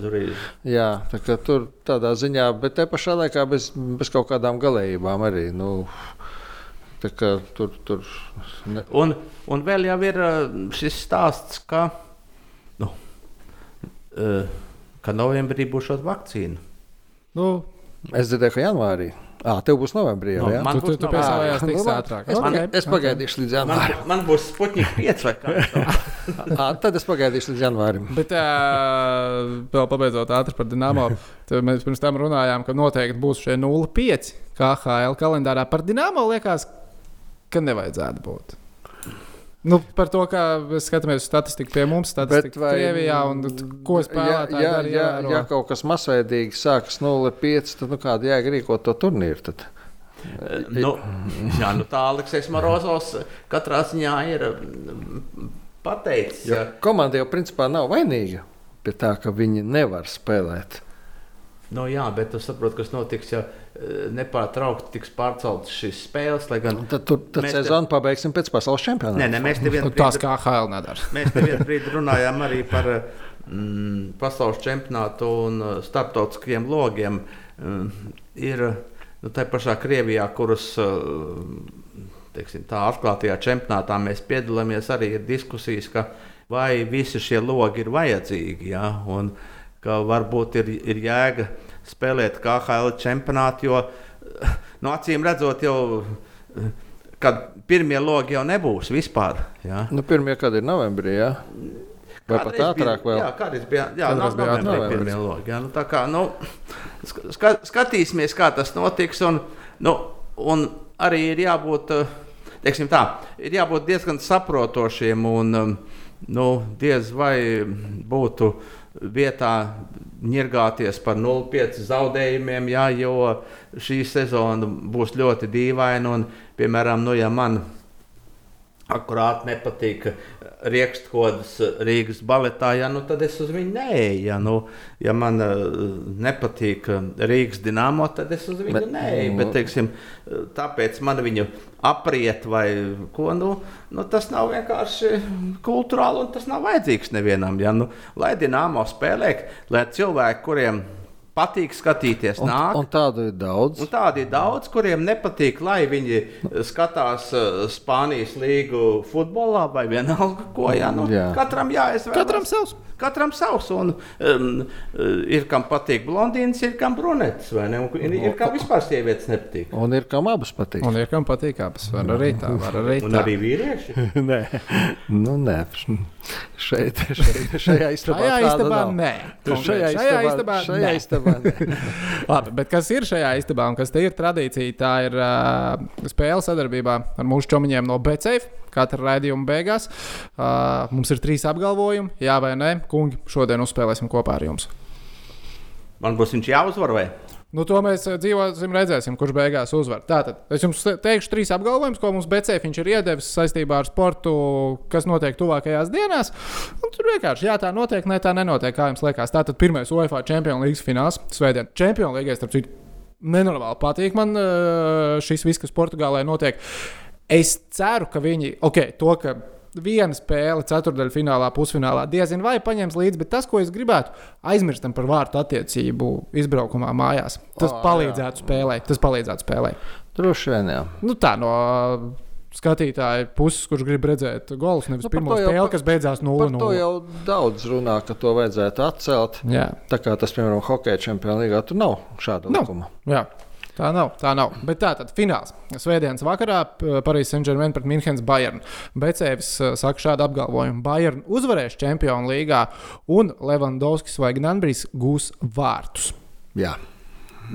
Jā, tā kā tur tādā ziņā, bet te pašā laikā bez, bez kaut kādām galējībām arī. Nu, tur, tur ne, Un, un vēl jau ir šis stāsts, ka, nu, ka novembrī būs šāda vakcīna. Nu, es dzirdēju, ka janvārī. Ah, tev būs novembrī jau. Nu, jā? man tu, tu, būs tu Nu, tiks labi. ātrāk. Es, Ok, okay, es pagaidīšu līdz Man, janvārim. man būs Sputnik 5 vai kā. Ah, [LAUGHS] tad es pagaidīšu līdz janvārim. Bet uh, vēl pabeidzot ātri par Dienāmo, tad mēs pirms tam runājām, ka noteikti būs šie 0,5 KHL kalendārā. Par Dienāmo liekas, ka nevajadzētu būt. Nu, par to, kā mēs skatāmies uz statistiku pie mums, statistiku vai... Krievijā un ko spēlētāji ja, dara. ja, ievēro. ja kaut kas masveidīgi sākas 0,5, tad nu, kāda jēga rīkot to turnīru? Tad? nu, jā, nu tā Aleksis Morozovs katrā ziņā ir mm, pateicis. Jo Ja. komanda jau principā nav vainīga pie tā, ka viņi nevar spēlēt. Nu, jā, bet tu saproti, kas notiks, ja nepārtraukti tiks pārceltas šīs spēles. Lai gan Tad, tur, tad Mēs te- sezonu pabeigsim pēc pasaules čempionāta. Nē, nē, mēs te vienā Nu, tās KHL nedara. [LAUGHS] Mēs te vienā brīdī runājām arī par mm, pasaules čempionātu un uh, starptautiskiem logiem. Mm, ir nu, tā pašā Krievijā, kuras teiksim, tā atklātajā čempionātā mēs piedalāmies, arī ir diskusijas, ka vai visi šie logi ir vajadzīgi. Ja? Un, ka varbūt ir, ir jēga spēlēt KHL čempionātu, jo no acīm redzot, jau kad pirmie logi jau nebūs vispār. Ja? Nu, pirmie, kad ir novembrī, jā. Vai pat Kādreiz ātrāk bija, vēl? Jā, kādreiz bija. Jā, Kādreiz nav bija novembrī ātrāk. pirmie logi. Jā, nu, tā kā, nu, ska- ska, skatīsimies, kā tas notiks. Un, nu, un arī ir jābūt, eh, teiksim tā, ir jābūt diezgan saprotošiem un um, nu, diez vai būtu vietā ņirgāties par 0,5 zaudējumiem, jā, jo šī sezona būs ļoti dīvaina. Un, piemēram, nu, ja man akurāt nepatīk rīkstkodas Rīgas baletā, ja, nu, tad es uz viņu neeju. Ja, nu, ja man uh, nepatīk uh, Rīgas dīnāmo, tad es uz viņu Bet- neeju. Bet, teiksim, uh, tāpēc man viņu apriet vai ko. Nu, nu, tas nav vienkārši kultūrāli un tas nav vajadzīgs nevienam. Ja, nu, lai dīnāmo spēlē, lai cilvēki, kuriem patīk skatīties, Un, nāk. un tādu ir daudz. Un tādi ir daudz, kuriem nepatīk, lai viņi skatās uh, Spānijas līgu futbolā vai vienalga, ko. Jā, nu, Jā. Katram jāizvēlas. Katram savs. Katram savs. Un, um, uh, ir kam patīk blondīns, ir kam brunetis, vai ne? Un ir, ir kam vispār sievietes nepatīk. Un ir kam abas patīk. Un ir kam patīk, abas var arī tā, var arī Un tā. arī vīrieši. [LAUGHS] nē, nu, nē. Šeit, šeit, šajā istabā. Šajā istabā nē. Šajā istabā, šajā istabā nē. [LAUGHS] Labi, bet kas ir šajā istabā un kas te ir tradīcija? Tā ir uh, spēle sadarbībā ar mūsu čomiņiem no BCF. Katra raidījuma beigās uh, mums ir trīs apgalvojumi, jā vai nē. Kungi, šodien uzspēlēsim kopā ar jums. Man būs viņš jāuzvar vai? Nu, to mēs dzīvosim, redzēsim, kurš beigās uzvar. Tātad es jums te- teikšu trīs apgalvojumus, ko mums BCF ir iedevis saistībā ar sportu, kas notiek tuvākajās dienās. Un tur vienkārši, jā, tā notiek, ne tā nenotiek, kā jums liekas. Tātad pirmais UEFA Champions League fināls, Svētdien. Champions League, starp citu, nenormāli patīk man šis viss, kas Portugālē notiek. Es ceru, ka viņi, ok, to, ka viena spēle, ceturdaļā finālā, pusfinālā, diezin vai paņems līdzi, bet tas, ko es gribētu, aizmirstam par vārtu attiecību izbraukumā mājās. Tas Ā, palīdzētu spēlēt. Tas palīdzētu spēlēt. Droši vien, jā. Nu, tā no skatītāja puses, kurš grib redzēt golus, nevis Nu, pirmo jau spēli, kas beidzās Par to 0-0. jau daudz runā, ka to vajadzētu atcelt. Jā, Tā kā tas, piemēram, hokeja čempionā līgā, tur nav šāda Nav. likuma. jā. Tā nav, tā nav. Bet tā tad fināls. Svētdienas vakarā Parīzes Saint-Germain pret Münchenes Bayern. Becēvis uh, saka šādu apgalvojumu. Bayern uzvarēs Čempionu līgā un Levandovskis vai Gnanbrijs gūs vārtus. Jā. [LAUGHS]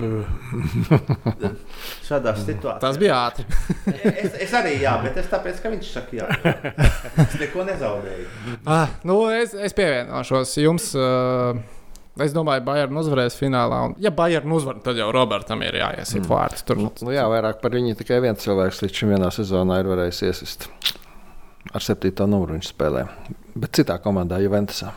Šādā situācijā. Tas bija ātri. [LAUGHS] Es, es arī jā, bet es tāpēc, ka viņš saka, jā. Es neko nezaudēju. Ah, nu, es, es pievienošos jums. Uh, Es domāju, ka Bayern uzvarēs finālā. Un, ja Bayern uzvar, tad jau Robertam ir jāiesiet mm. vārds. Tur Nu, jā, vairāk par viņu tikai viens cilvēks līdz šim vienā sezonā ir varējis iesist. Ar septīto numuru viņš spēlē. Bet citā komandā, Juventusā.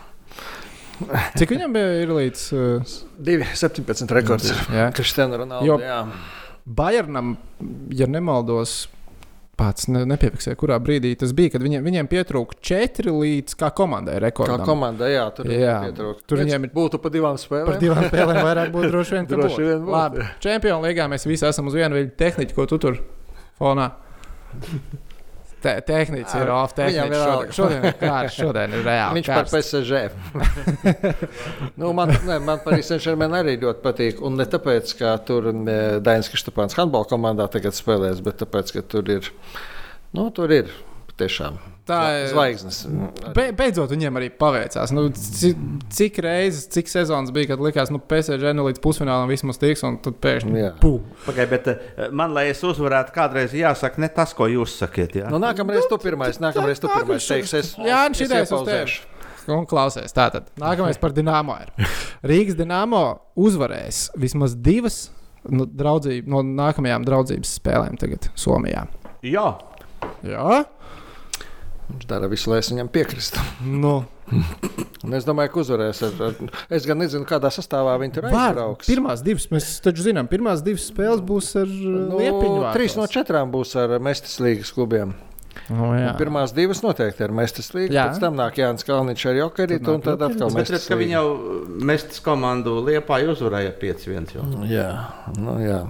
Cik viņam bija ir līdz [LAUGHS] uh, 2,17 rekords. Jā. Kristiāna Ronaldo. Jo- Jā. Bayernam, ja nemaldos, pats ne, nepiefiksēja, kurā brīdī tas bija, kad viņiem, viņiem pietrūka četri līdz kā komandai Kā rekordam. komanda, jā, tur Jā, tur viņiem ir- būtu pa divām spēlēm. Par divām spēlēm vairāk būtu droši vien. Droši būtu. vien būtu. Labi, Čempionu līgā mēs visi esam uz vienu viļņu tehniku, ko tu tur fonā. Te, tehnicis ir off. Vienalga. šodien, šodien ir kārš, šodien ir reāli. Viņš par karsts. PSG. [LAUGHS] nu, man ne, man Paris Saint-Germain arī ļoti patīk. Un ne tāpēc, ka tur Dainis Kristapāns handbola komandā tagad spēlēs, bet tāpēc, ka tur ir. Nu, tur ir tiešām Tā ir- zvaigznes. Be, beidzot, viņiem arī paveicās. Nu, cik, cik reizes, cik sezonas bija, kad likās, ka nu, PSG nu, līdz pusfinālam vismaz tiks, un tad pēkšņi Jā. pū. Pagaid, bet eh, man, lai es uzvarētu, kādreiz jāsaka ne tas, ko jūs sakiet. Jā. Nu, nākamreiz tu pirmais, nākamreiz tu pirmais viņš- teiks. Es, Jā, es šitais uz iepauzēšu. Un klausies, tātad nākamais par Dienāmo ir. [LAUGHS] Rīgas Dienāmo uzvarēs vismaz divas nu, draudzību, no nākamajām draudzības spēlēm tagad Somijā. jā. Jā, Viņš dara visu, lai es viņam piekristu. nu, Un es domāju, ka uzvarēs. Ar, ar, es gan nezinu, kādā sastāvā viņi tur aizbrauks. pirmās divas, mēs taču zinām, pirmās divas spēles būs ar nu, Liepiņu. vārtos. trīs no četrām būs ar Mestas līgas klubiem. Un Pirmās divas noteikti ir Mestas līga. Jā. Pēc tam nāk Jānis Kalniņš ar Jokerītu, Tad un tad nāk atkal Bet redz, Mestas ka viņi jau mestas komandu Liepā uzvarēja 5-1. jau. Jā, nu, jā.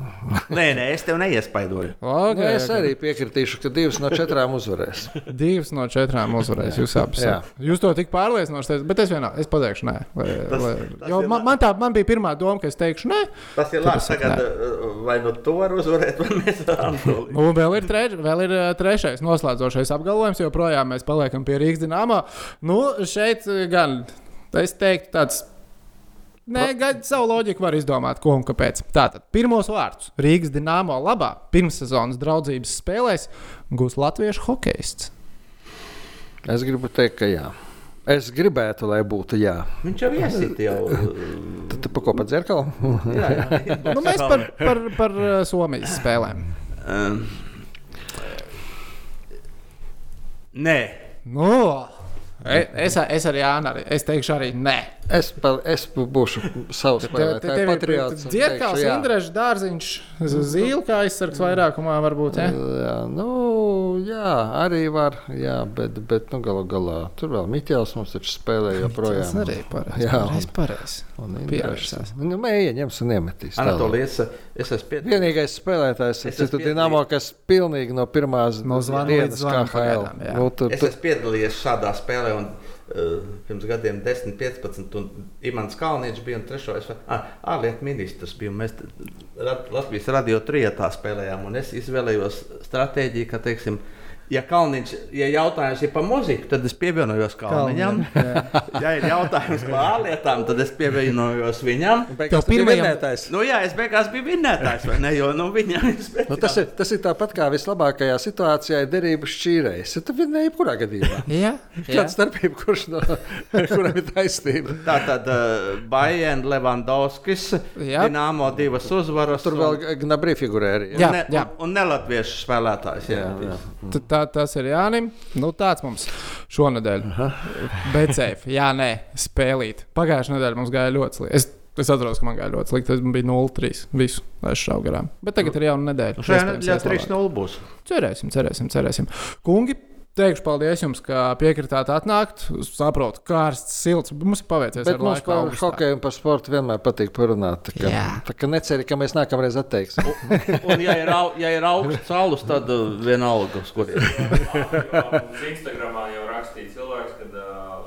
Nē, nē, es tev neiespaidoju. Okay, Nu, es arī piekritīšu, ka divas no četrām uzvarēs. [LAUGHS] Divas no četrām uzvarēs. Jūs esat. Jūs to tik pārliecinoši bet es vienā, es pateikšu, nē. Lai, Tas- lai, tas jo man, man, tā, man bija pirmā doma, ka es teikšu, nē. Tas ir labi. Tagad eh, vai nu to var uzvarēt, vai mēs [LAUGHS] varam to Un vēl ir, treč, vēl ir ā, trešais noslēdzošais apgalvojums, joprojām mēs paliekam pie Rīgas dīnāmā. Nu, šeit ā, gan es teiktu, tāds. Nē, gan savu loģiku var izdomāt, ko un kāpēc. Tātad, pirmos vārdus Rīgas dīnāmo labā pirmssezonas draudzības spēlēs gūs latviešu hokejists. Es gribu teikt, ka jā. Es gribētu, lai būtu jā. Viņš jau iesit jau. Tad tu pa ko pa dzerkalu? jā, jā. Nu, mēs par, par, par ā, Somijas spēlēm. Um, Nē, Nu, e- es, es arī Jānis, arī, es teikšu, arī nē. Es, pa, es būšu savs patriots. jā. Indreša dārziņš, zīle kā aizsargs vairākumā varbūt. Ja? Jā, nu, jā, arī var, jā, bet, bet nu, galu galā tur vēl Miķels mums taču spēlē joprojām. Tas arī pareizi. Jā. pareizi, pareizi. Un. Indrešs. Nu, mēja ņems un iemetīs. Anatolijas, es esmu piedalījies. Vienīgais spēlētājs Es esmu Citu Dienamo, kas pilnīgi no pirmās No dienas KHL. Nu, tur, Es esmu piedalījies šādā spēlē, un uh, pirms gadiem 10, 15, un Imants Kalniņš bija un trešais ah, ārlietu ministrs. Bija, un mēs t- Ra- Latvijas radio trijotā spēlējām, un es izvēlējos stratēģiju, ka, teiksim, ja Kalniņš, ja jautājums ir par muziku, tad es pievienojos Kalniņam. [LAUGHS] ja ir jautājums par ārlietām, tad es pievienojos viņam. Biji pirmajam- vinnētājs. Nu, jā, es beigās biju vinnētājs, vai ne? Jo nu, viņam ir speciāli. Nu, tas, ir, tas ir tāpat kā vislabākajā situācijā ir derību šķīrējs. Tu vinnēji jebkurā gadījumā. [LAUGHS] Jā, Kāda starpība, kurš no [LAUGHS] kurām ir taisnība? Tā tad uh, Bajens, Levandovskis, Jā. Dienāmo divas uzvaras. Tur vēl Gnabrī figurē arī. Jā. un, ne, un, un nelatviešu spēlētājs. Jā, jā. jā. T- Tā, tas ir Jānis. Nu, tāds mums šonadēļ. Bet safe. Jā, nē, spēlīt. Pagājušā nedēļa mums gāja ļoti slikti. Es, es atceros, ka man gāja ļoti slikti. Tas bija 0-3. Visu es šaubu garām. Bet tagad ir jauna nedēļa. Šajā Iespējams, nedēļā ies labāk. 3-0 būs. Cerēsim, cerēsim, cerēsim. Kungi, teikšu paldies jums, ka piekritāt atnākt. Saprotu, karsts, silts. Mums ir paveicies. Bet mums laiku par augustā. hokeju un par sportu vienmēr patīk parunāt. Tā kā, Jā. tā kā neceri, ka mēs nākamreiz atteiksim. Un, ja ir, au, ja ir augsts saulus, tad uh, vienalga, uz kuriem. Mums Instagramā jau rakstīja cilvēks, kad, ā,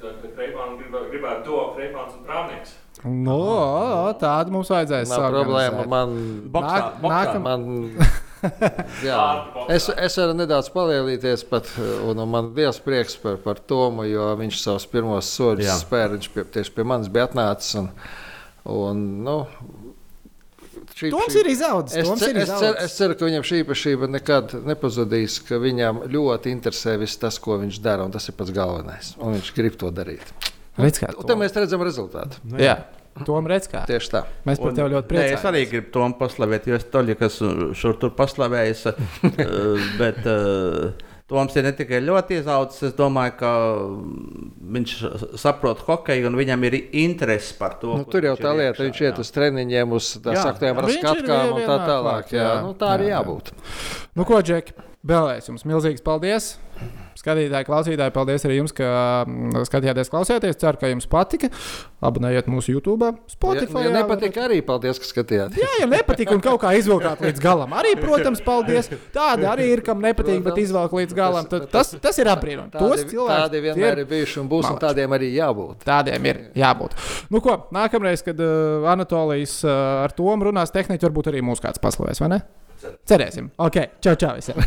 ka, ka Kreipāns gribētu, gribētu to Kreipāns un Prāvnieks. No, tādu mums vajadzēs. Nav problēma. Man, Boksā, Nāk- boksā. nākam- man, [LAUGHS] [LAUGHS] es, es varu nedaudz palielīties, pat, un, un man liels prieks par, par Tomu, jo viņš savus pirmos soļus Jā. spēra. Viņš pie, tieši pie manis bija atnācis. Un, un, nu, šī, Toms šī- ir izaudzis. Es, cer, ir es, cer, izaudzis. es ceru, ka viņam šī īpašība nekad nepazudīs, ka viņam ļoti interesē viss tas, ko viņš dara, un tas ir pats galvenais. Un viņš grib to darīt. Redz, kā Un te mēs redzam rezultātu. Jā, Tom redz, kā. Tieši tā. Mēs par tevi ļoti Nē, es priecājamies. arī gribu to paslavēt, jo es toļu, kas šur tur paslavējis. uh, [LAUGHS] bet uh, Toms ir ne tikai ļoti izaudzis, es domāju, ka viņš saprot hokeju un viņam ir interesi par to. Nu, tur jau tā lieta, iekšā, viņš iet jā. uz treniņiem, uz tā Jā. saktiem Viņš ir skatkām un tā tālāk. Jā, jā. nu, tā arī Jā, jā. jābūt. Nu, ko, Džek, vēlreiz jums milzīgs paldies. Skatītāji, klausītāji, paldies arī jums, ka mm, skatījāties, klausījāties. Ceru, ka jums patika. Abonējiet mūsu YouTube, Ja, Spotify. ja nepatīk, arī paldies, ka skatījāties. Jā, ja nepatīk un kaut kā izvilkāt līdz galam, arī, [LAUGHS] protams, paldies. Tādi arī ir, kam nepatīk, bet Protams. izvelk līdz galam. Tas- Tad Tas, tas ir apbrīnojami. Tos cilvēkus tādi vienmēr ir bijuši un būs, un malači. tādiem arī jābūt. Tādiem ir jābūt. Nu, ko, nākamreiz, kad uh, Anatolijas uh, ar to runās tehniķi, varbūt arī mūs kāds paslavēs, vai ne? Cerēsim. Ok, čau, čau visiem!